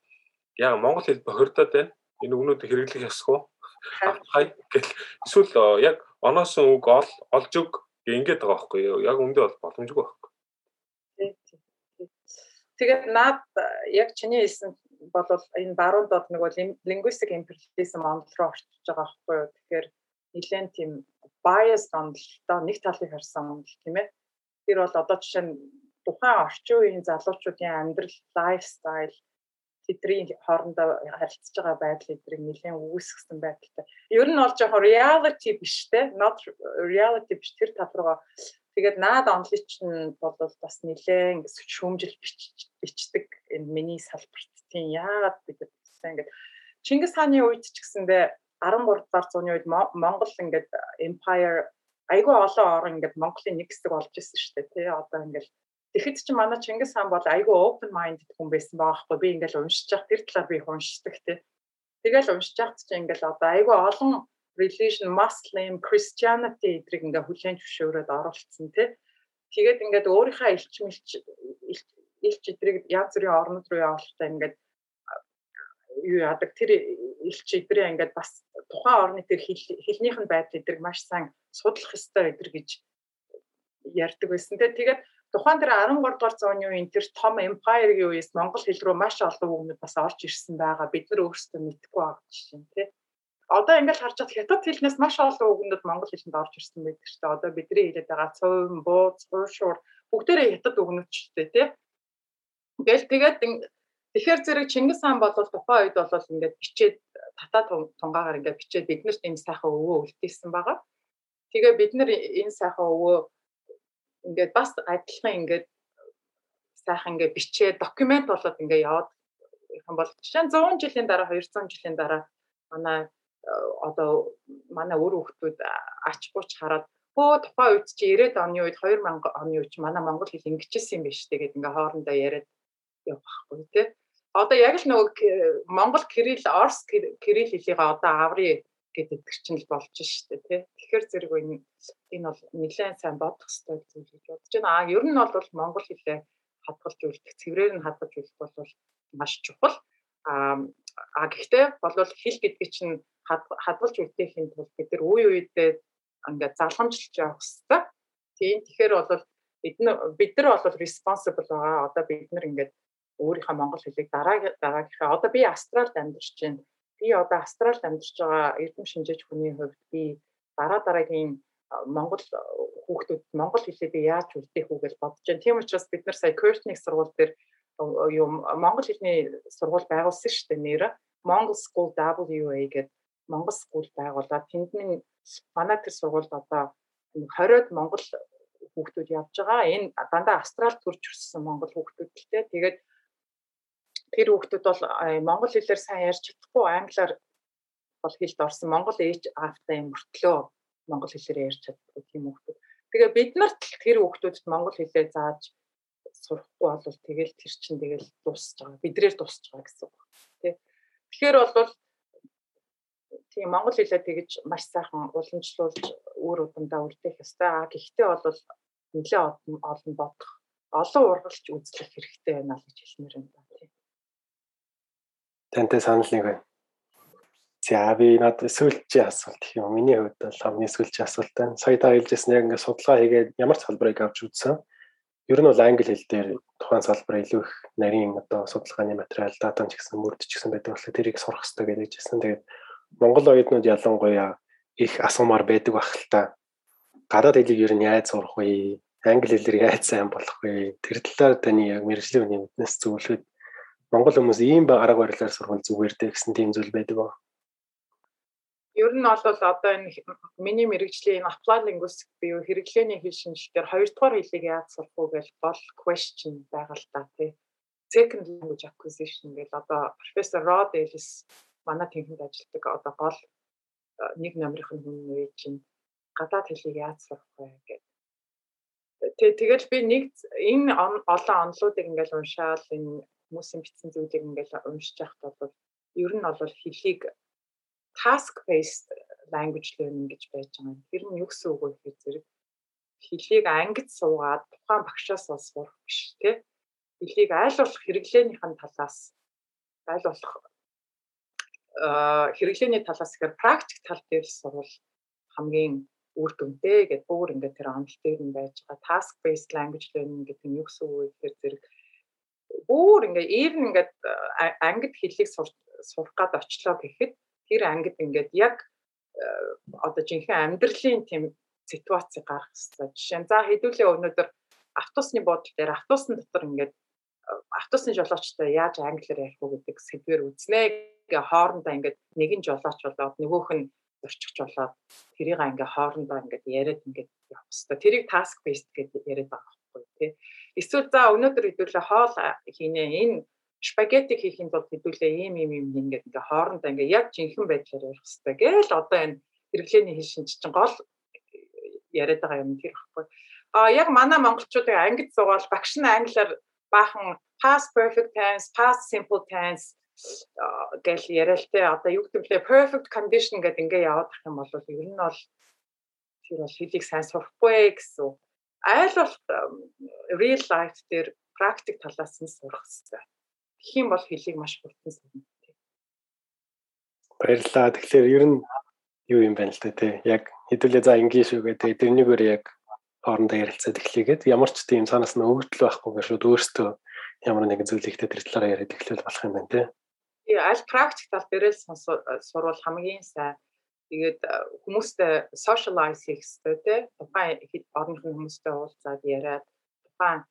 яг монгол хэл бохирдоод байна. Энэ үгнүүд хэрэглэх ёсгүй. Хай гэл эсвэл яг оноосон үг ол олж өг ингээд байгаа байхгүй юу? Яг үндэ бол боломжгүй байхгүй. Тэгээд наад яг чиний хэлсэн бол энэ баруун доод нэг бол linguistic imperialism ондол руу орчиж байгаа байхгүй юу? Тэгэхээр нэлээд тийм bias ондолтой нэг талыг харсан ондол тийм ээ. Тэр бол одоо жишээ нь тухайн орчин үеийн залуучуудын амьдрал, lifestyle тэдний хоорондоо харилцаж байгаа байдал эдрийг нэлээд үүсгэсэн байдалтай. Ер нь бол жоохон reality биш те, not reality биш. Тэр руугаа. Тэгээд наад онлын чинь бол бас нэлээд шүүмжил бичдэг энэ миний салбарт тийм яагаад гэсэн ингээд Чингис хааны үед ч гэсэндээ 13 дугаар зууны үед Монгол ингээд empire айгүй олон орн ингээд Монголын нэг хэсэг болж исэн шүү дээ тий одоо ингээд Тэгэхэд чи манай Чингис хаан бол айгүй open minded хүн байсан байгаа хгүй би ингээл уншиж явах тэр талаар би уншдаг тий. Тэгэл уншиж явахт чи ингээл одоо айгүй олон religion Muslim Christianity эдрийг ингээ хүлээн зөвшөөрөөд оруулсан тий. Тэгээд ингээд өөрийнхөө элч мэлч элч эдрийг янз бүрийн орнууд руу явуултаа ингээд юу яадаг тэр элч эдрээ ингээд бас тухайн орны тэр хэлнийх нь байдал эдрийг маш сайн судлах ёстой эдэр гэж ярьдаг байсан тий. Тэгээд тухайн тэр 13 дугаар зууны үеийн тэр том empire-ийн үеэс монгол хэл рүү маш олон үгнүүд бас орж ирсэн байгаа. Бид нар өөрсдөө мэдэхгүй байгаа жишээ тий. Одоо ингээл харж чад хятад хэлнээс маш олон үгнүүд монгол хэлэнд орж ирсэн байдаг шүү дээ. Одоо бидний хэлээд байгаа цөөн, бууз, хуушуур бүгдээрээ хятад үгнүүд ч тий. Тэгэл тэгээд тэгэхээр зэрэг Чингис хаан бол тухайн үед бол ингээд бичээд татаа тунгаагаар ингээд бичээд биднэрт энэ сайхан өвөө үлдээсэн байгаа. Тэгээ бид нар энэ сайхан өвөө ингээд бас адилхан ингээд сайхан ингээд бичээ докюмент болоод ингээд яваад юм бол жишээ нь 100 жилийн дараа 200 жилийн дараа манай э, одоо манай өөр хүүхдүүд ач бууч хараад өө тухайн үед чи 90-ад оны үед 2000 оны үед манай монгол хэл ингэжсэн юм биш тэгээд ингээ хоорондоо яриад явахгүй тий. Одоо яг л нөгөө монгол кирилл орс кирилл хэлийг одоо аврий гэдэг чинь л болж штэ тий. Тэгэхээр зэрэг энэ энэ бол нэлээд сайн бодох хэрэгтэй зүйл гэж бодож байна. А ер нь бол монгол хэлээ хадгалж үлдэх, цэврээр нь хадгалж үлдэх бол маш чухал. А а гэхдээ бол хэл гэдэг чинь хадгалж үлдээхийн тулд бид нар үе үедээ ингээд залхамжилж явах хэрэгтэй. Тийм тэгэхээр бол бид нар бид нар бол responsible байгаа. Одоо бид нар ингээд өөрийнхөө монгол хэлийг дараа дараагийнхаа одоо би Австралид амьдарч байна би одоо Австралид амьдарч байгаа эрдэм шинжээч хүний хувьд би дараа дараагийн Монгол хүүхдүүд Монгол хэлээ би яаж үлдээх үү гэж бодож байна. Тийм учраас бид нар сая Curtin-ийн сургууль дээр юу Монгол хэлний сургууль байгуулсан шүү дээ нэрэ. Mongol School WA гэдэг Монгол скул байгуулаад тэндний манай тэр сургуульд одоо 20-од монгол хүүхдүүд явж байгаа. Энэ дандаа Австралид төрж өссөн монгол хүүхдүүд л те. Тэгээд тэр хүүхдүүд бол монгол хэлээр сайн ярьж чадахгүй англиар бол хэлд орсон монгол ээж аавтай мөртлөө монгол хэлээр ярьж чаддгүй тийм хүүхдүүд. Тэгээ бид нарт тэр хүүхдүүдэд монгол хэлээ зааж сурахгүй бол тэгэл тэр чинь тэгэл дуусч байгаа. Бидрээр дуусч байгаа гэсэн үг. Тэ. Тэгэхээр бол тийм монгол хэлээ тэгэж маш сайхан уламжлуулж өөр удамдаа үлдээх ёстой. А гэхдээ бол нэлээ олон бодох, олон ургалж үзлэх хэрэгтэй байна л гэж хэлмээр байна тантай санал нэг байна. За би надад сүүлчийн асуулт гэх юм. Миний хувьд бол хамгийн сүүлчийн асуулт байна. Сая та хэлжсэн яг ингээд судалгаа хийгээд ямар салбарыг авч үзсэн. Ер нь бол англи хэл дээр тухайн салбар илүү их нарийн одоо судалгааны материал, дата ч гэсэн мөрдөж гэсэн байдаг болохоор тэрийг сурах хэрэгтэй гэж хэлжсэн. Тэгээд Монгол оюутнууд ялангуяа их асуумаар байдаг байх л та. Гадаад хэлийг ер нь яаж сурах вэ? англи хэлээр яаж сайн болох вэ? Тэр талаар таны яг мэрэгжлийн мэднэс зөвлөхөд Монгол хүмүүс ийм арга барилаар сурвал зүгээр дээ гэсэн тийм зүйл байдаг ба. Ер нь бол одоо энэ миний мэрэгжлийн applied linguistics буюу хэрэглээний хэл шинжилгээр хоёрдугаар хэлийг яаж сурах вэ гэж бол question байгаа л да тий. Second language acquisition гэж одоо профессор Rod Ellis манай тэнхэнд ажилладаг одоо гол нэг номерын хүн нэр чинь гадаад хэлийг яаж сурах вэ гэдэг. Тэгээ тэгэл би нэг энэ олон онлуудыг ингээл уншаал энэ хүмүүсийн бичсэн зүйлийг ингээл уншиж байхад бол ер нь бол хэлийг task based language learning гэж байж байгаа. Тэр нь юу гэсэн үг вэ гэхээр зэрэг хэлийг ангид суугаад тухайн багшаас сурах биш тий. Хэлийг аль болох хэрэглээнийхэн талаас аль болох хэрэглээний талаас ихээр практик тал дээр сурвал хамгийн үр дүнтэй гэдэг бүр ингээд тэр онол дээр нь байж байгаа task based language learning гэдэг нь юу гэсэн үг вэ гэхээр зэрэг бүр ингээд even ингээд ангид хэллийг сурах гад очлоо гэхэд тэр ангид ингээд яг одоо жинхэнэ амьдралын тийм ситуац гарах хэрэгтэй. Жишээ нь за хэдүүлээ өнөөдөр автобусны буудлын дээр автобусны дотор ингээд автобусны жолоочтой яаж англиар ярих вэ гэдэг сэдвэр үзнэ ингээ хоорондоо ингээд нэг нь жолооч болоод нөгөөх нь зорчигч болоод тэрийг ингээ хоорондоо ингээд яриад ингээд явах хэрэгтэй. Тэрийг task based гэдэг яриад байгаа байхгүй тий. Эсвэл за өнөөдөр хэдүүлээ хоол хийнэ энэ спагетти хийхин тулд хэдүүлээ ийм ийм ийм ингээд ингээ хоорондоо ингээ яг жинхэнэ байдлаар ярих хэрэгтэй. Гээл одоо энэ хэрэглээний хэл шинж чинь гол яриад байгаа юм тэр байхгүй. А яг манай монголчуудыг ангид зугаал багш нь англиар баахан past perfect tense, past simple tense гэл яриад те одоо юу вэ perfect condition гэдэг ингээ яваад ах юм бол ер нь бол тэр бол хэлийг сайн сурахгүй гэсэн. Айл бол real life дээр практик талаас нь сурах хэрэгтэй. Тэгэх юм бол хэлийг маш хурдан сурна. Баярлалаа. Тэгэхээр ер нь юу юм байна л да тий. Яг хэдүүлээ за ингийн шүүгээ тэгээ тэрнийгээр яг хоорондоо ярилцаад эхлэгээд ямар ч тийм санаас нь өгдөл байхгүйгээр шууд өөртөө ямар нэгэн зүйл ихтэй тэр талаараа яриад эхлэвэл болох юм байна тий аль практик тал дээрээ сурвал хамгийн сайн. Тэгээд хүмүүстэй socialize хийх хэрэгтэй тий. Тухайн орныхын хүмүүстэй уулзаад яриад тухайн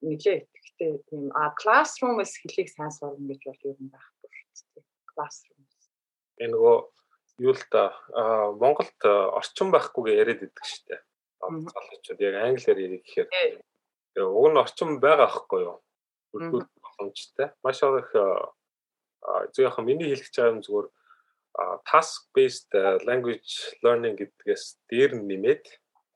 нэлээ итгэвтэй тийм а classroom-с хэлийг сайн сурна гэж бол юу юм байхгүй шүү дээ. Classroom. Энэ нөгөө юу л та Монголд орчин байхгүйгээ яриад идэг шүү дээ. Залуучууд яг англиар ярих гэхээр уг нь орчин байгаа байхгүй юу? Бүрдүүл боломжтой. Маш их зөвхөн миний хэлэх байгаа юм зүгээр task based language learning гэдгээс дээр нэмээд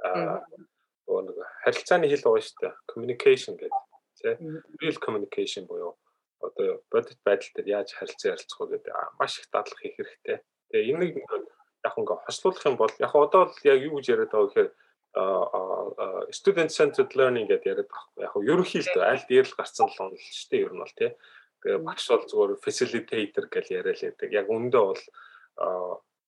нэг харилцааны хэл байгаа шүү дээ communication гэдэг тий real communication буюу одоо бодит байдал дээр яаж харилцаа ярилцах вэ гэдэг маш их дадлах хийх хэрэгтэй. Тэгээ энийг яг ингээ хослуулах юм бол яг одоо л яг юу гэж яриад байгаа гэхээр student centered learning гэдэг яриад байгаа. Яг ерөнхийдөө аль дээр л гарсан л онол шүү дээ ер нь бол тий Тэгээ багш бол зүгээр facilitator гэж яриа л байдаг. Яг өндөө бол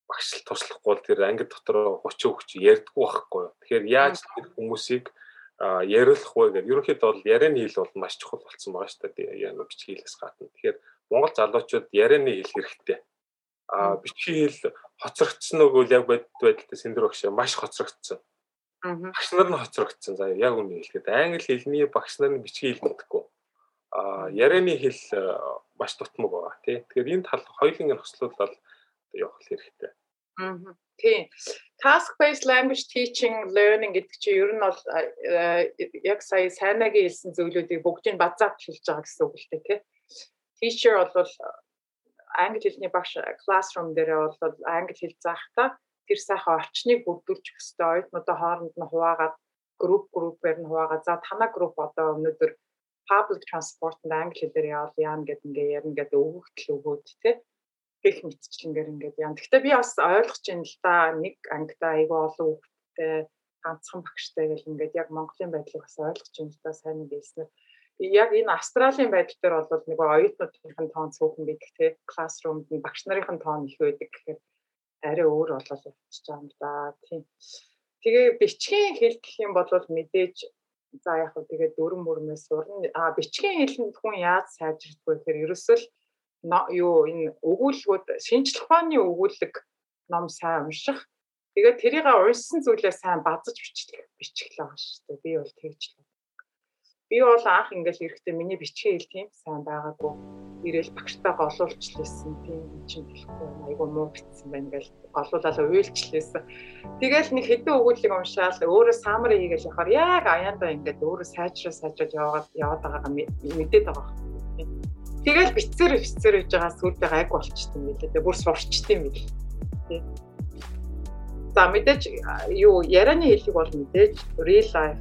багш л туслахгүй бол тэр анги дотор 30 өгч ярьдаггүй байхгүй. Тэгэхээр яаж тэр хүмүүсийг яриулах вэ гэдэг. Ерөнхийдөө бол ярианы хэл бол маш чухал болсон байгаа шүү дээ. Яг бичгийн хэлээс гадна. Тэгэхээр Монгол залуучууд ярианы хэл хэрэгтэй. А бичгийн хэл хоцрогдсон нөгөө яг бодит байдалтай сэндэр багш маш хоцрогдсон. Багш нар нь хоцрогдсон. За яг үнэ хэлэхэд англи хэлний багш нар нь бичгийн хэл мэддэг ярианы хэл маш дутмаг байгаа тий. Тэгэхээр энэ тал хоёулын хослуулал явах хэрэгтэй. Аа. Тийм. Task based language teaching learning гэдэг чинь ер нь бол яг сая сайнагийн хэлсэн зүйлүүдийг бүгдийг базаап хэлж байгаа гэсэн үг л дээ тий. Teacher бол англи хэлний багш classroom дээр бол англи хэл заахтаа тэр сайхан орчныг бүрдүүлчих хэвээр оюутнуудаа хооронд нь хуваагаад групп группээр нь хуваагаад за танаа групп одоо өнөөдөр public transport-д англи хэлээр явал яана гэд ингээ ярина гэдэг өгөгдөл өгөөд тий гэх мэтчлэнгээр ингээд яа. Гэхдээ би бас ойлгож байна л да нэг ангида айгүй олон хүүхдтэй ганцхан багштай гэл ингээд яг Монголын байдлыг бас ойлгож байна л да сайн хэлснээр яг энэ Австралийн байдал дээр бол нэг оюутнуудын тоон цөөхөн гэдэг тий классрумд нь багш нарын тоон их байдаг гэхээр арай өөр болол явчихж байгаа юм да тий. Тэгээ бичгийн хэл гэх юм бол мэдээж за яг хөө тэгээд дөрөн мөрмөөс сурна. А бичгийн хэлэнд хүн яаж сайжирдгөө гэхээр ерөөсөө л юу энэ өгүүлбүүд шинжлэх ухааны өгүүлэг ном сайн унших Тэгээд тэрийг уншсан зүйлээ сайн базаж бичлэх бичлээ байгаа шүү дээ. Би бол тэгж л Би бол анх ингээл эрэхтэй миний бичгийн хэл тийм сайн байгаагүй. Ирээл багштайгаа олуулчлээсэн тийм чинь хэлэхгүй айгу муу битсэн байна ингээл олуулаад уйлчлээсэн. Тэгэл нэг хэдэн өгүүлэг уншаал өөрөө самар хийгээл яхаар яг аяндаа ингээд өөрөө сайжраа сайжраад яваад яваад байгаагаа мэдээд байгаа. Тэгэл бицээр бицээр хийж байгаа сүултээ гайг болчтой юм билээ. Бүр сурчт юм билээ. Тийм. За мэдээж юу ярианы хэлийг бол мэдээж real life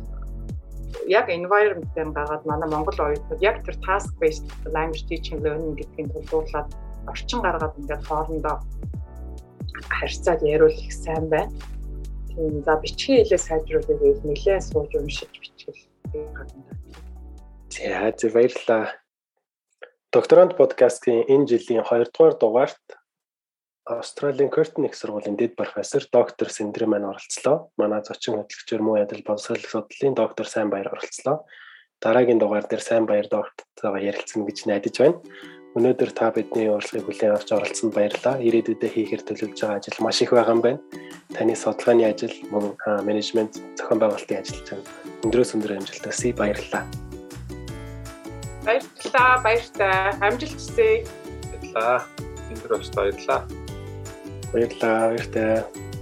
яг environment-ээр гагаад манай Монгол оюутнууд яг тэр task based language teaching learning гэдгийг тулгуурлаад орчин гаргаад ингээд хоорондоо харьцаад яриул их сайн байна. Тийм за бичгийн хэлээ сайжруулах гэвэл нэлээд сууж уншиж бичгэл гадна. За зөв баярлалаа. Докторант подкастын энэ жилийн 2 дугаар дугаарт Австралийн Кертон их сургуулийн дэд профессор доктор Синдрэ маань оролцлоо. Манай зочин хөтлөгчөр муу ядал боловсрол судлалын доктор Сайн Баяр оролцлоо. Дараагийн дугаар дээр Сайн Баяр доктортойгоо ярилцсан гэж найдаж байна. Өнөөдөр та бидний урилгыг хүлээн авч оролцсонд баярлалаа. Ирээдүйдээ хийхээр төлөвлөж байгаа ажил маш их байгаа юм байна. Таны судалгааны ажил, мөн менежмент, зохион байгуулалтын ажилд өндрөөс өндөр амжилт хүсье. Баярлалаа. Баярлалаа. Баяртай. Амжилт хүсье. Баярлалаа. Энд рүү баярлалаа. Баярлалаа. Баяртай.